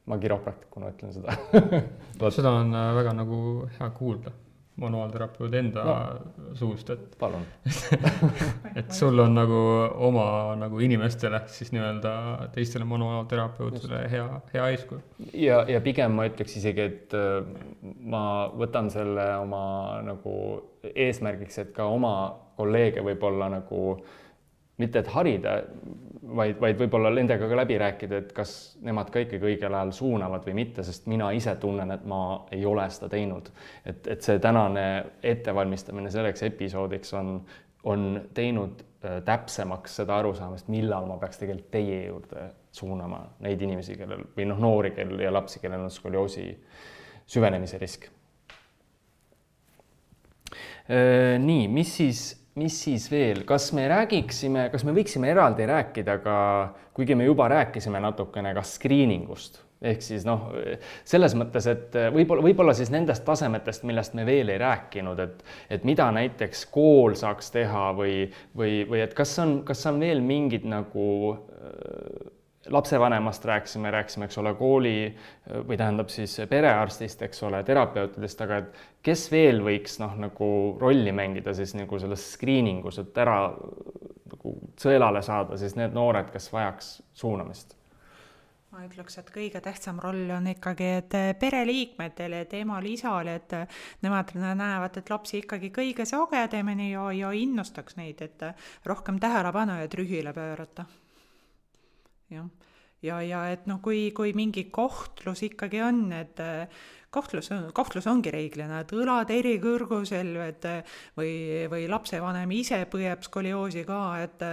Ma kiropraktikuna ütlen seda seda on äh, väga nagu hea kuulda manuaalterapeudi enda no. suust, et palun et sul on nagu oma nagu inimestele siis nii-öelda teistele manuaalterapeutidele hea, hea eeskuju. ja, ja pigem ma ütleks isegi, et äh, ma võtan selle oma nagu eesmärgiks, et ka oma kolleege võib-olla nagu mitte et harida, vaid, vaid võib-olla nendega ka läbi rääkida, et kas nemad ka ikkagi õigel ajal suunavad või mitte, sest mina ise tunnen, et ma ei ole seda teinud. et, et see tänane ettevalmistamine selleks episoodiks on, on teinud äh, täpsemaks seda arusaamist, millal ma peaks tegelikult teie juurde suunama neid inimesi, kellel või noh, noori, kel ja lapsi, kellel on skolioosi süvenemise risk. Äh, nii, mis siis mis siis veel, kas me räägiksime, kas me võiksime eraldi rääkida ka, kuigi me juba rääkisime natukene ka screening ust, ehk siis noh, selles mõttes, et võib-olla, võib-olla siis nendest tasemetest, millest me veel ei rääkinud, et, et mida näiteks kool saaks teha või, või, või et kas on, kas on veel mingid nagu lapsevanemast rääkisime, rääkisime, eks ole, kooli või tähendab siis perearstist, eks ole, terapeutidest, aga et kes veel võiks noh, nagu rolli mängida siis nagu selles screening us, et ära nagu sõelale saada siis need noored, kes vajaks suunamist? ma ütleks, et kõige tähtsam roll on ikkagi, et pereliikmetele, et emal-isal, et nemad näevad, et lapsi ikkagi kõige sagedamini ja, ja innustaks neid, et rohkem tähelepanu ja trügile pöörata jah, ja, ja et noh, kui, kui mingi kohtlus ikkagi on, et kahtlus, kahtlus ongi reeglina, et õlad eri kõrgusel, et või, või lapsevanem ise põeb skolioosi ka, et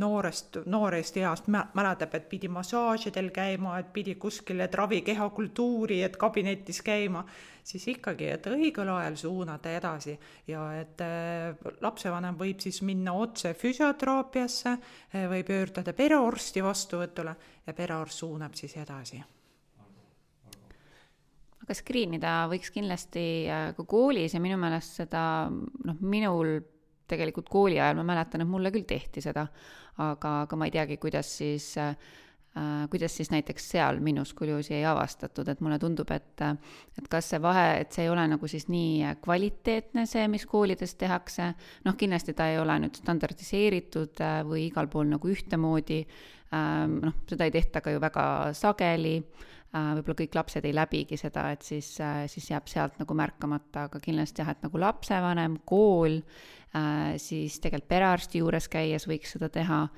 noorest, noorest east mäletab, et pidi massaažidel käima, et pidi kuskil, et ravi kehakultuuri, et kabinetis käima, siis ikkagi, et õigel ajal suunata edasi ja et lapsevanem võib siis minna otse füsioteraapiasse või pöörduda perearsti vastuvõtule ja perearst suunab siis edasi. Aga screen ida võiks kindlasti äh, ka koolis ja minu meelest seda noh, minul tegelikult kooli ajal ma mäletan, et mulle küll tehti seda, aga, aga ma ei teagi, kuidas siis äh, kuidas siis näiteks seal minus skoliosi ei avastatud, et mulle tundub, et et kas see vahe, et see ei ole nagu siis nii kvaliteetne, see, mis koolides tehakse, noh, kindlasti ta ei ole nüüd standardiseeritud äh, või igal pool nagu ühtemoodi, noh, seda ei tehta ka ju väga sageli Äh, võib-olla kõik lapsed ei läbigi seda, et siis, äh, siis jääb sealt nagu märkamata, aga kindlasti jah, et nagu lapsevanem, kool, äh, siis tegelikult perearsti juures käies võiks seda teha.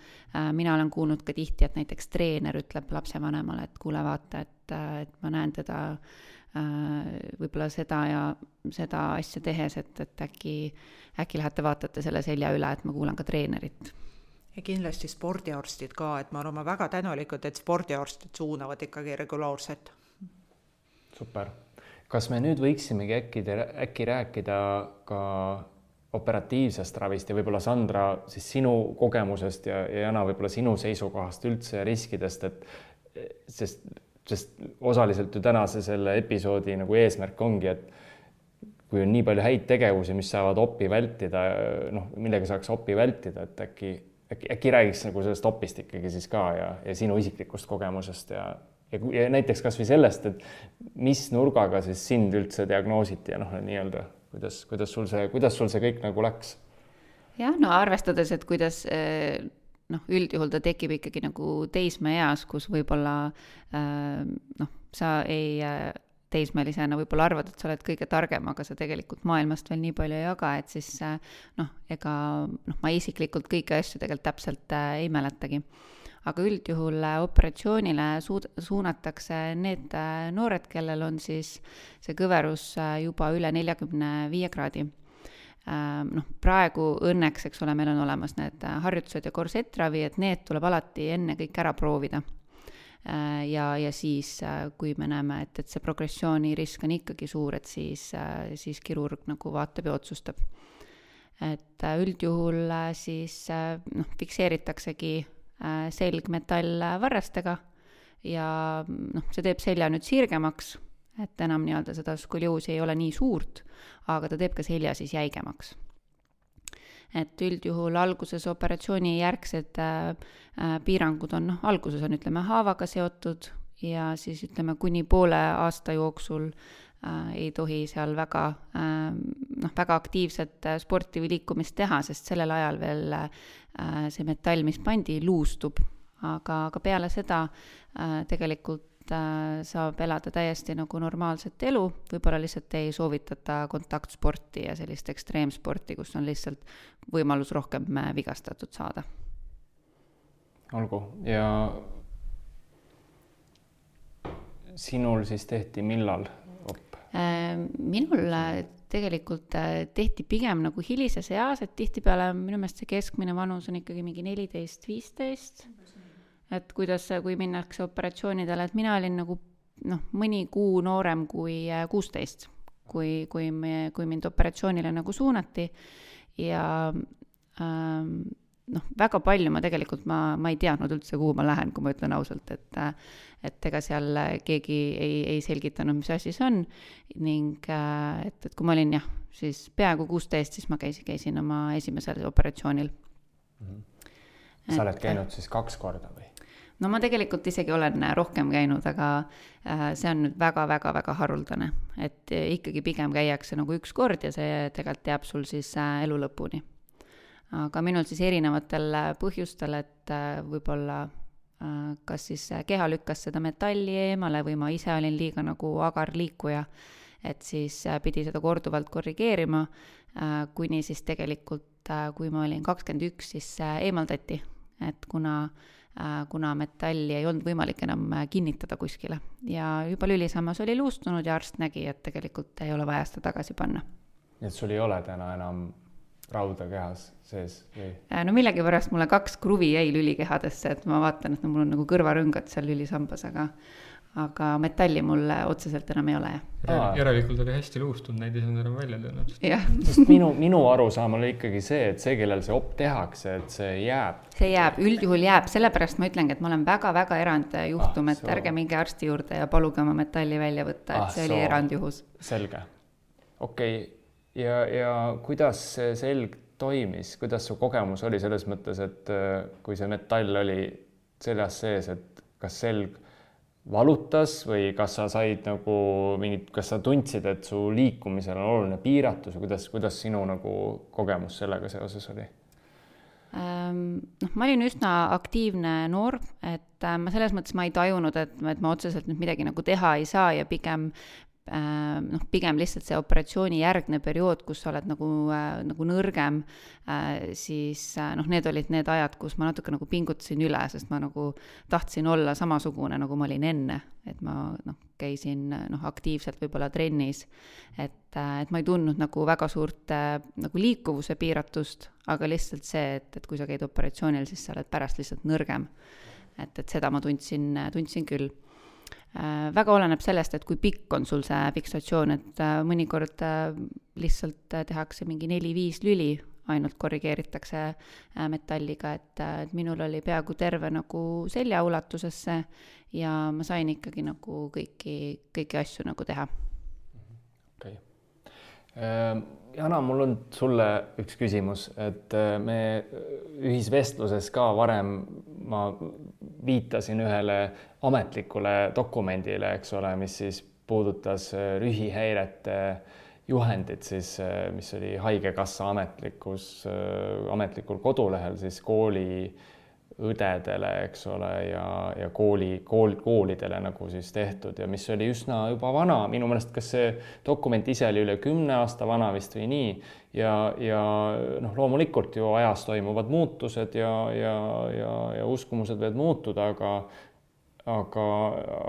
mina olen kuulnud ka tihti, et näiteks treener ütleb lapsevanemale, et kuule, vaata, et, et ma näen teda võib-olla seda ja seda asja tehes, et, et äkki, äkki lähete vaatate selle selja üle, et ma kuulan ka treenerit ja kindlasti spordiarstid ka, et me oleme väga tänulikud, et spordiarstid suunavad ikkagi regulaarselt. super. kas me nüüd võiksimegi äkki, äkki rääkida ka operatiivsest ravist ja võib-olla Sandra siis sinu kogemusest ja, ja Jana võib-olla sinu seisukohast üldse riskidest, et sest, sest osaliselt ju tänase selle episoodi nagu eesmärk ongi, et kui on nii palju häid tegevusi, mis saavad opi vältida, noh, millega saaks opi vältida, et äkki äkki, äkki räägiks nagu sellest opist ikkagi siis ka ja, ja sinu isiklikust kogemusest ja, ja, ja näiteks kasvõi sellest, et mis nurgaga siis sind üldse diagnoositi ja noh, nii-öelda kuidas, kuidas sul see, kuidas sul see kõik nagu läks? jah, no arvestades, et kuidas eh, noh, üldjuhul ta tekib ikkagi nagu teismeeas, kus võib-olla eh, noh, sa ei eh, teismelisena võib-olla arvad, et sa oled kõige targem, aga sa tegelikult maailmast veel nii palju ei jaga, et siis äh, noh, ega noh, ma isiklikult kõiki asju tegelikult täpselt äh, ei mäletagi. aga üldjuhul äh, operatsioonile suud-, suunatakse need noored, kellel on siis see kõverus juba üle neljakümne viie kraadi noh, praegu õnneks, eks ole, meil on olemas need harjutused ja korsettravi, et need tuleb alati enne kõik ära proovida ja, ja siis, kui me näeme, et, et see progressiooni risk on ikkagi suur, et siis, siis kirurg nagu vaatab ja otsustab. et üldjuhul siis noh, fikseeritaksegi selg metallvarrestega ja noh, see teeb selja nüüd sirgemaks, et enam nii-öelda seda skolioosi ei ole nii suurt, aga ta teeb ka selja siis jäigemaks et üldjuhul alguses operatsiooni järgsed äh, äh, piirangud on, noh, alguses on, ütleme, haavaga seotud ja siis ütleme, kuni poole aasta jooksul äh, ei tohi seal väga äh,, noh, väga aktiivset äh, sporti või liikumist teha, sest sellel ajal veel äh, see metall, mis pandi, luustub. aga, aga peale seda äh, tegelikult saab elada täiesti nagu normaalset elu, võib-olla lihtsalt ei soovitata kontaktsporti ja sellist ekstreemsporti, kus on lihtsalt võimalus rohkem äh, vigastatud saada. olgu, ja sinul siis tehti millal op? Äh, minul tegelikult tehti pigem nagu hilises eas, et tihtipeale minu meelest see keskmine vanus on ikkagi mingi neliteist, viisteist et kuidas, kui minnakse operatsioonidele, et mina olin nagu noh, mõni kuu noorem kui äh, kuusteist, kui, kui me, kui mind operatsioonile nagu suunati ja ähm, noh, väga palju ma tegelikult, ma, ma ei teadnud üldse, kuhu ma lähen, kui ma ütlen ausalt, et et ega seal keegi ei, ei selgitanud, mis asi see on ning äh, et, et kui ma olin jah, siis peaaegu kuusteist, siis ma käisin, käisin oma esimesel operatsioonil mm. -hmm. sa et, oled käinud siis kaks korda või? No ma tegelikult isegi olen rohkem käinud, aga äh, see on nüüd väga-väga-väga haruldane, et ikkagi pigem käiakse nagu üks kord ja see tegelikult jääb sul siis äh, elu lõpuni. aga minul siis erinevatel äh, põhjustel, et võib-olla kas siis keha lükkas seda metalli eemale või ma ise olin liiga nagu agar liikuja, et siis pidi seda korduvalt korrigeerima, kuni siis tegelikult, kui ma olin kakskümmend üks, siis eemaldati, et kuna äh, Äh, kuna metalli ei olnud võimalik enam äh, kinnitada kuskile ja juba lülisammas oli luustunud ja arst nägi, et tegelikult ei ole vaja seda tagasi panna. nii et sul ei ole täna enam rauda kehas sees või? Äh, no millegipärast mulle kaks kruvi jäi lülikehadesse, et ma vaatan, et no mul on nagu kõrvarõngad seal lülisambas, aga aga metalli mul otseselt enam ei ole, järelikult oli hästi luustunud, neid ei saanud enam välja tõenäoliselt. sest minu, minu arusaam oli ikkagi see, et see, kellel see op tehakse, et see jääb. see jääb, üldjuhul jääb, sellepärast ma ütlengi, et ma olen väga-väga erandjuhtum ah,, et ärge minge arsti juurde ja paluge oma metalli välja võtta, et ah, see oli erandjuhus. selge, okei okay., ja, ja kuidas see selg toimis, kuidas su kogemus oli selles mõttes, et äh, kui see metall oli seljas sees, et kas selg valutas või kas sa said nagu mingit, kas sa tundsid, et su liikumisel on oluline piiratus või kuidas, kuidas sinu nagu kogemus sellega seoses oli? Ehm, noh, ma olin üsna aktiivne noor, et äh, ma selles mõttes ma ei tajunud, et, et ma otseselt nüüd midagi nagu teha ei saa ja pigem noh, pigem lihtsalt see operatsioonijärgne periood, kus sa oled nagu, äh, nagu nõrgem, äh, siis noh, need olid need ajad, kus ma natuke nagu pingutasin üle, sest ma nagu tahtsin olla samasugune, nagu ma olin enne, et ma noh, käisin noh, aktiivselt võib-olla trennis, et, et ma ei tundnud nagu väga suurt nagu liikuvuse piiratust, aga lihtsalt see, et, et kui sa käid operatsioonil, siis sa oled pärast lihtsalt nõrgem. et, et seda ma tundsin, tundsin küll. Äh, väga oleneb sellest, et kui pikk on sul see fiksatsioon, et äh, mõnikord äh, lihtsalt tehakse mingi neli-viis lüli, ainult korrigeeritakse metalliga, et, et minul oli peaaegu terve nagu selja ulatusesse ja ma sain ikkagi nagu kõiki, kõiki asju nagu teha. okei okay.. Jana, mul on sulle üks küsimus, et me ühisvestluses ka varem ma viitasin ühele ametlikule dokumendile, eks ole, mis siis puudutas äh, rühihäirete juhendit siis, äh, mis oli Haigekassa ametlikus, äh, ametlikul kodulehel siis kooli õdedele, eks ole, ja, ja kooli, kool, koolidele nagu siis tehtud ja mis oli üsna juba vana, minu meelest, kas see dokument ise oli üle kümne aasta vana vist või nii? Ja, ja noh, loomulikult ju ajas toimuvad muutused ja, ja, ja, ja uskumused võivad muutuda, aga aga,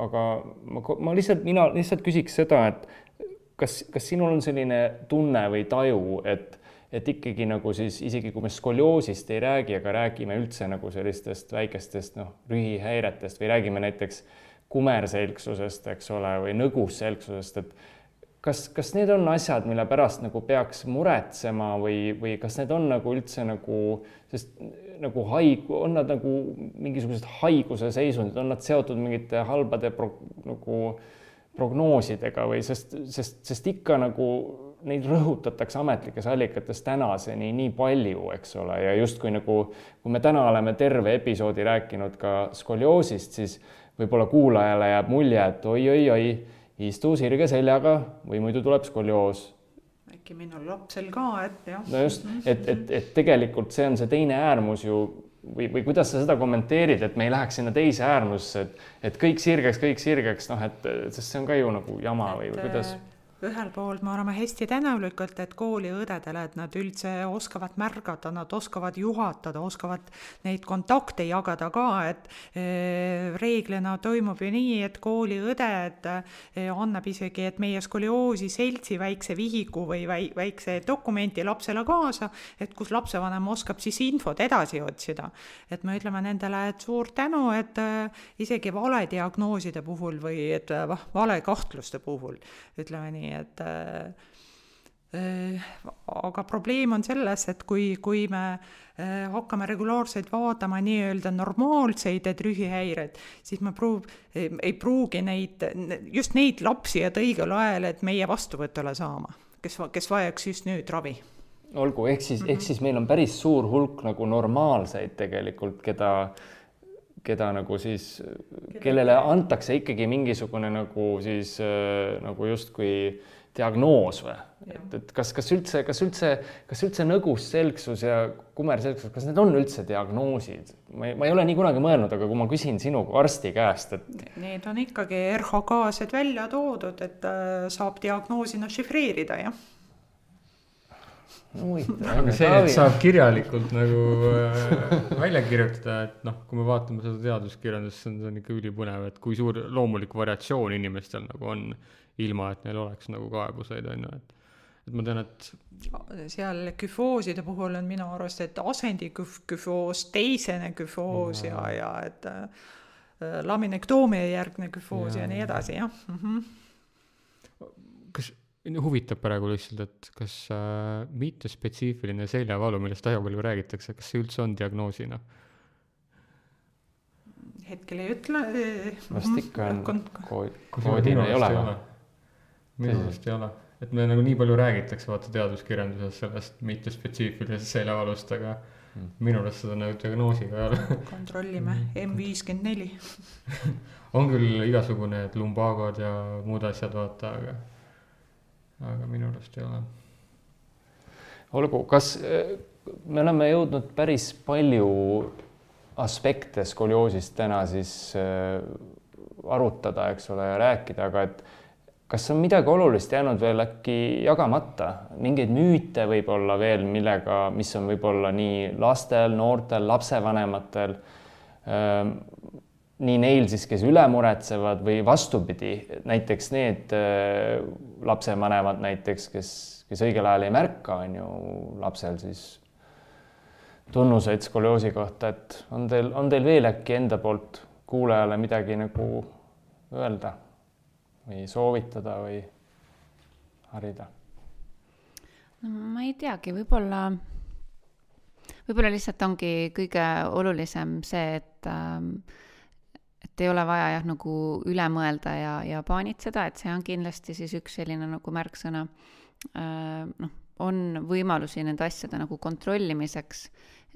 aga ma, ma lihtsalt, mina lihtsalt küsiks seda, et kas, kas sinul on selline tunne või taju, et, et ikkagi nagu siis isegi kui me skolioosist ei räägi, aga räägime üldse nagu sellistest väikestest noh, rühihäiretest või räägime näiteks kumerselgsusest, eks ole, või nõgusselgsusest, et kas, kas need on asjad, mille pärast nagu peaks muretsema või, või kas need on nagu üldse nagu, sest nagu haig-, on nad nagu mingisugused haiguse seisundid, on nad seotud mingite halbade pro, nagu prognoosidega või sest, sest, sest ikka nagu neid rõhutatakse ametlikes allikates tänaseni nii palju, eks ole, ja justkui nagu, kui me täna oleme terve episoodi rääkinud ka skolioosist, siis võib-olla kuulajale jääb mulje, et oi-oi-oi istu sirge seljaga või muidu tuleb skolioos. äkki minul lapsel ka, et jah. no just, et, et, et tegelikult see on see teine äärmus ju või, või kuidas sa seda kommenteerid, et me ei läheks sinna teise äärmusse, et, et kõik sirgeks, kõik sirgeks, noh, et sest see on ka ju nagu jama või, või kuidas äh, ühelt poolt me oleme hästi tänulikud, et kooliõdedele, et nad üldse oskavad märgata, nad oskavad juhatada, oskavad neid kontakte jagada ka, et eh, reeglina toimub ju nii, et kooliõded eh, annab isegi, et meie skolioosi seltsi väikse vihiku või väi-, väikse dokumenti lapsele kaasa, et kus lapsevanem oskab siis infot edasi otsida. et me ütleme nendele, et suur tänu, et eh, isegi valediagnooside puhul või et valekahtluste puhul, ütleme nii, nii et äh, aga probleem on selles, et kui, kui me äh, hakkame regulaarselt vaatama nii-öelda normaalseid trühihäireid, siis me pruug-, ei pruugi neid, just neid lapsi jääda õigel ajal, et meie vastuvõtule saama, kes, kes vajaks just nüüd ravi olgu, ehk siis mm, -hmm. ehk siis meil on päris suur hulk nagu normaalseid tegelikult, keda, keda nagu siis, kellele antakse ikkagi mingisugune nagu siis nagu justkui diagnoos või? et, et kas, kas üldse, kas üldse, kas üldse nõgusselgsus ja kumerselgsus, kas need on üldse diagnoosid? ma ei, ma ei ole nii kunagi mõelnud, aga kui ma küsin sinu kui arsti käest, et. Need on ikkagi RHK-sed välja toodud, et äh, saab diagnoosina šifreerida, jah. Aga see, et saab kirjalikult nagu äh, välja kirjutada, et noh, kui me vaatame seda teaduskirjandust, see on, see on ikka ülipõnev, et kui suur loomulik variatsioon inimestel nagu on ilma et neil oleks nagu kaebuseid, on ju, et et ma tean, et seal küfooside puhul on minu arust, et asendiküfoos, teisene küfoos ja, ja, ja et äh, laminektoomia järgne küfoos ja, ja nii edasi, jah mm. -hmm. kas, huvitab praegu lihtsalt, et kas äh, mittespetsiifiline seljavalu, millest väga palju räägitakse, kas see üldse on diagnoosina? hetkel ei ütle. vast ikka on, koodina ei ole või? minu meelest ei ole, et me nagu nii palju räägitakse, vaata teaduskirjanduses sellest mittespetsiifilisest seljavalust, aga mm. minu arust seda nagu diagnoosiga ei ole. kontrollime, M viiskümmend neli. on küll igasugune lumbagod ja muud asjad, vaata, aga, aga minu arust ei ole. olgu, kas me oleme jõudnud päris palju aspekte skolioosist täna siis äh, arutada, eks ole, ja rääkida, aga et kas on midagi olulist jäänud veel äkki jagamata, mingeid müüte võib-olla veel, millega, mis on võib-olla nii lastel, noortel, lapsevanematel, ähm, nii neil siis, kes üle muretsevad või vastupidi, näiteks need äh, lapsevanemad näiteks, kes, kes õigel ajal ei märka, on ju, lapsel siis tunnuseid skolioosi kohta, et on teil, on teil veel äkki enda poolt kuulajale midagi nagu öelda? või soovitada või harida? no ma ei teagi, võib-olla, võib-olla lihtsalt ongi kõige olulisem see, et ähm, et ei ole vaja jah, nagu üle mõelda ja, ja paanitseda, et see on kindlasti siis üks selline nagu märksõna äh,. noh, on võimalusi nende asjade nagu kontrollimiseks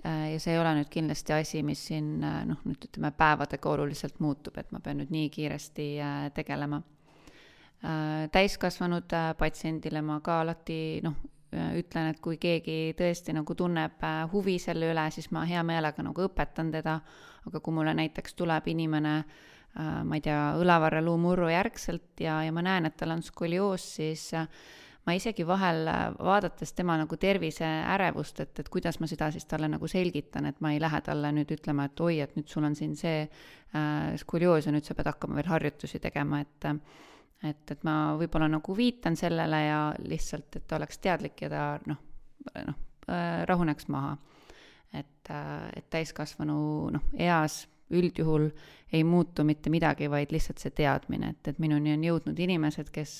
äh, ja see ei ole nüüd kindlasti asi, mis siin äh, noh, nüüd ütleme päevadega oluliselt muutub, et ma pean nüüd nii kiiresti äh, tegelema Äh, täiskasvanud äh, patsiendile ma ka alati noh, äh, ütlen, et kui keegi tõesti nagu tunneb huvi selle üle, siis ma hea meelega nagu õpetan teda, aga kui mulle näiteks tuleb inimene ma ei tea, õlavarreluumurru järgselt ja, ja ma näen, et tal on skolioos, siis ma isegi vahel, vaadates tema nagu terviseärevust, et, et kuidas ma seda siis talle nagu selgitan, et ma ei lähe talle nüüd ütlema, et oi, et nüüd sul on siin see äh, skolioos ja nüüd sa pead hakkama veel harjutusi tegema, et äh, et, et ma võib-olla nagu viitan sellele ja lihtsalt, et ta oleks teadlik ja ta noh, noh, rahuneks maha. Et, et täiskasvanu noh, eas üldjuhul ei muutu mitte midagi, vaid lihtsalt see teadmine, et, et minuni on jõudnud inimesed, kes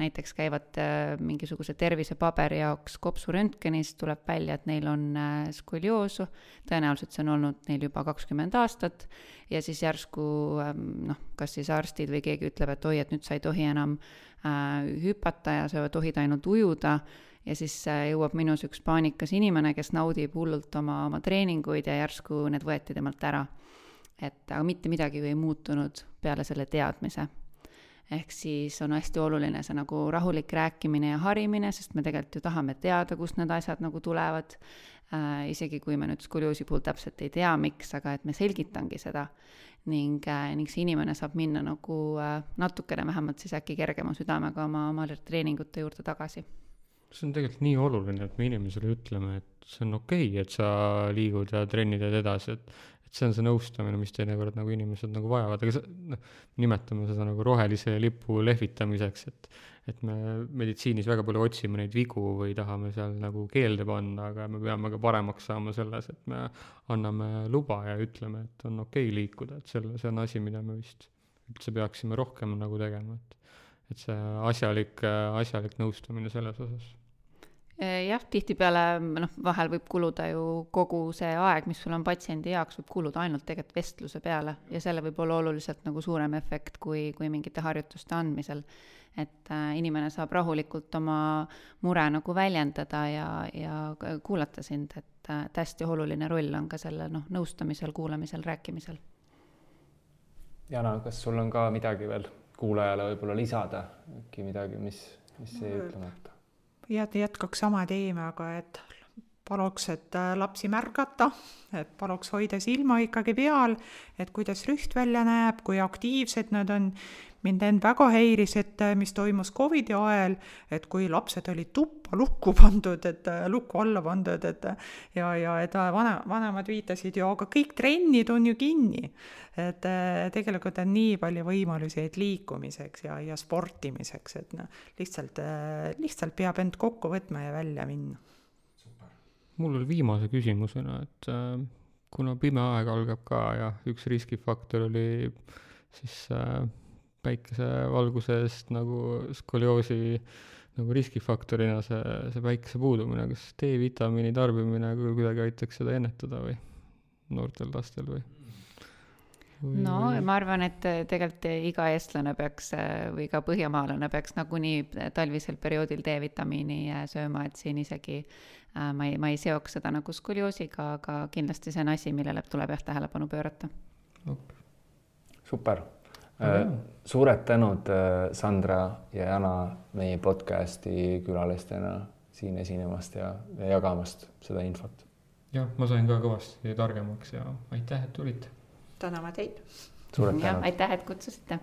näiteks käivad äh, mingisuguse tervisepaberi jaoks kopsuröntgenis, tuleb välja, et neil on äh, skolioosu, tõenäoliselt see on olnud neil juba kakskümmend aastat, ja siis järsku ähm, noh, kas siis arstid või keegi ütleb, et oi, et nüüd sa ei tohi enam äh, hüpata ja sa tohid ainult ujuda, ja siis äh, jõuab minus üks paanikas inimene, kes naudib hullult oma, oma treeninguid ja järsku need võeti temalt ära. Et aga mitte midagi ju ei muutunud peale selle teadmise. ehk siis on hästi oluline see nagu rahulik rääkimine ja harimine, sest me tegelikult ju tahame teada, kust need asjad nagu tulevad. Äh,, isegi kui me nüüd skolioosi puhul täpselt ei tea, miks, aga et me selgitangi seda. Ning äh,, ning see inimene saab minna nagu äh, natukene vähemalt siis äkki kergema südamega oma, oma treeningute juurde tagasi see on tegelikult nii oluline, et me inimesele ütleme, et see on okei okay,, et sa liigud ja trennid edasi, et et see on see nõustamine, mis teinekord nagu inimesed nagu vajavad, aga see, noh, nimetame seda nagu rohelise lipu lehvitamiseks, et et me meditsiinis väga palju otsime neid vigu või tahame seal nagu keelde panna, aga me peame ka paremaks saama selles, et me anname luba ja ütleme, et on okei okay liikuda, et selle, see on asi, mida me vist üldse peaksime rohkem nagu tegema, et et see asjalik, asjalik nõustamine selles osas jah, tihtipeale noh, vahel võib kuluda ju kogu see aeg, mis sul on patsiendi jaoks, võib kuluda ainult tegelikult vestluse peale ja selle võib olla oluliselt nagu suurem efekt kui, kui mingite harjutuste andmisel. et äh, inimene saab rahulikult oma mure nagu väljendada ja, ja kuulata sind, et äh, hästi oluline roll on ka selle noh, nõustamisel, kuulamisel, rääkimisel. Jana, kas sul on ka midagi veel kuulajale võib-olla lisada, äkki midagi, mis, mis jäi ütlemata? Jät-, jätkaks sama teemaga, et paluks, et äh, lapsi märgata, et paluks hoida silma ikkagi peal, et kuidas rüht välja näeb, kui aktiivsed nad on. Mind end väga häiris, et äh, mis toimus Covidi ajal, et kui lapsed olid tuppa lukku pandud, et äh, lukku alla pandud, et ja, ja et vana, vanemad viitasid ju, aga kõik trennid on ju kinni. et tegelikult on nii palju võimalusi, et liikumiseks ja, ja sportimiseks, et noh, lihtsalt, lihtsalt peab end kokku võtma ja välja minna mul oli viimase küsimusena, et äh, kuna pime aeg algab ka ja üks riskifaktor oli siis äh, päikesevalguse eest nagu skolioosi nagu riskifaktorina see, see päikese puudumine, kas D-vitamiini tarbimine kuidagi aitaks seda ennetada või noortel lastel või? no või... ma arvan, et tegelikult iga eestlane peaks või ka põhjamaalane peaks nagunii talvisel perioodil D-vitamiini sööma, et siin isegi Äh, ma ei, ma ei seoks seda nagu skolioosiga, aga kindlasti see on asi, millele tuleb jah tähelepanu pöörata. super mm., suured tänud, äh, Sandra ja Jana, meie podcasti külalistena siin esinemast ja, ja jagamast seda infot. jah, ma sain ka kõvasti targemaks ja aitäh, et tulite. täname teid. aitäh, et kutsusite.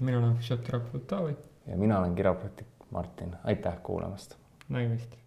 mina olen füsioterapeut Taavi. ja mina olen kiropraktik Martin, aitäh kuulamast. nägemist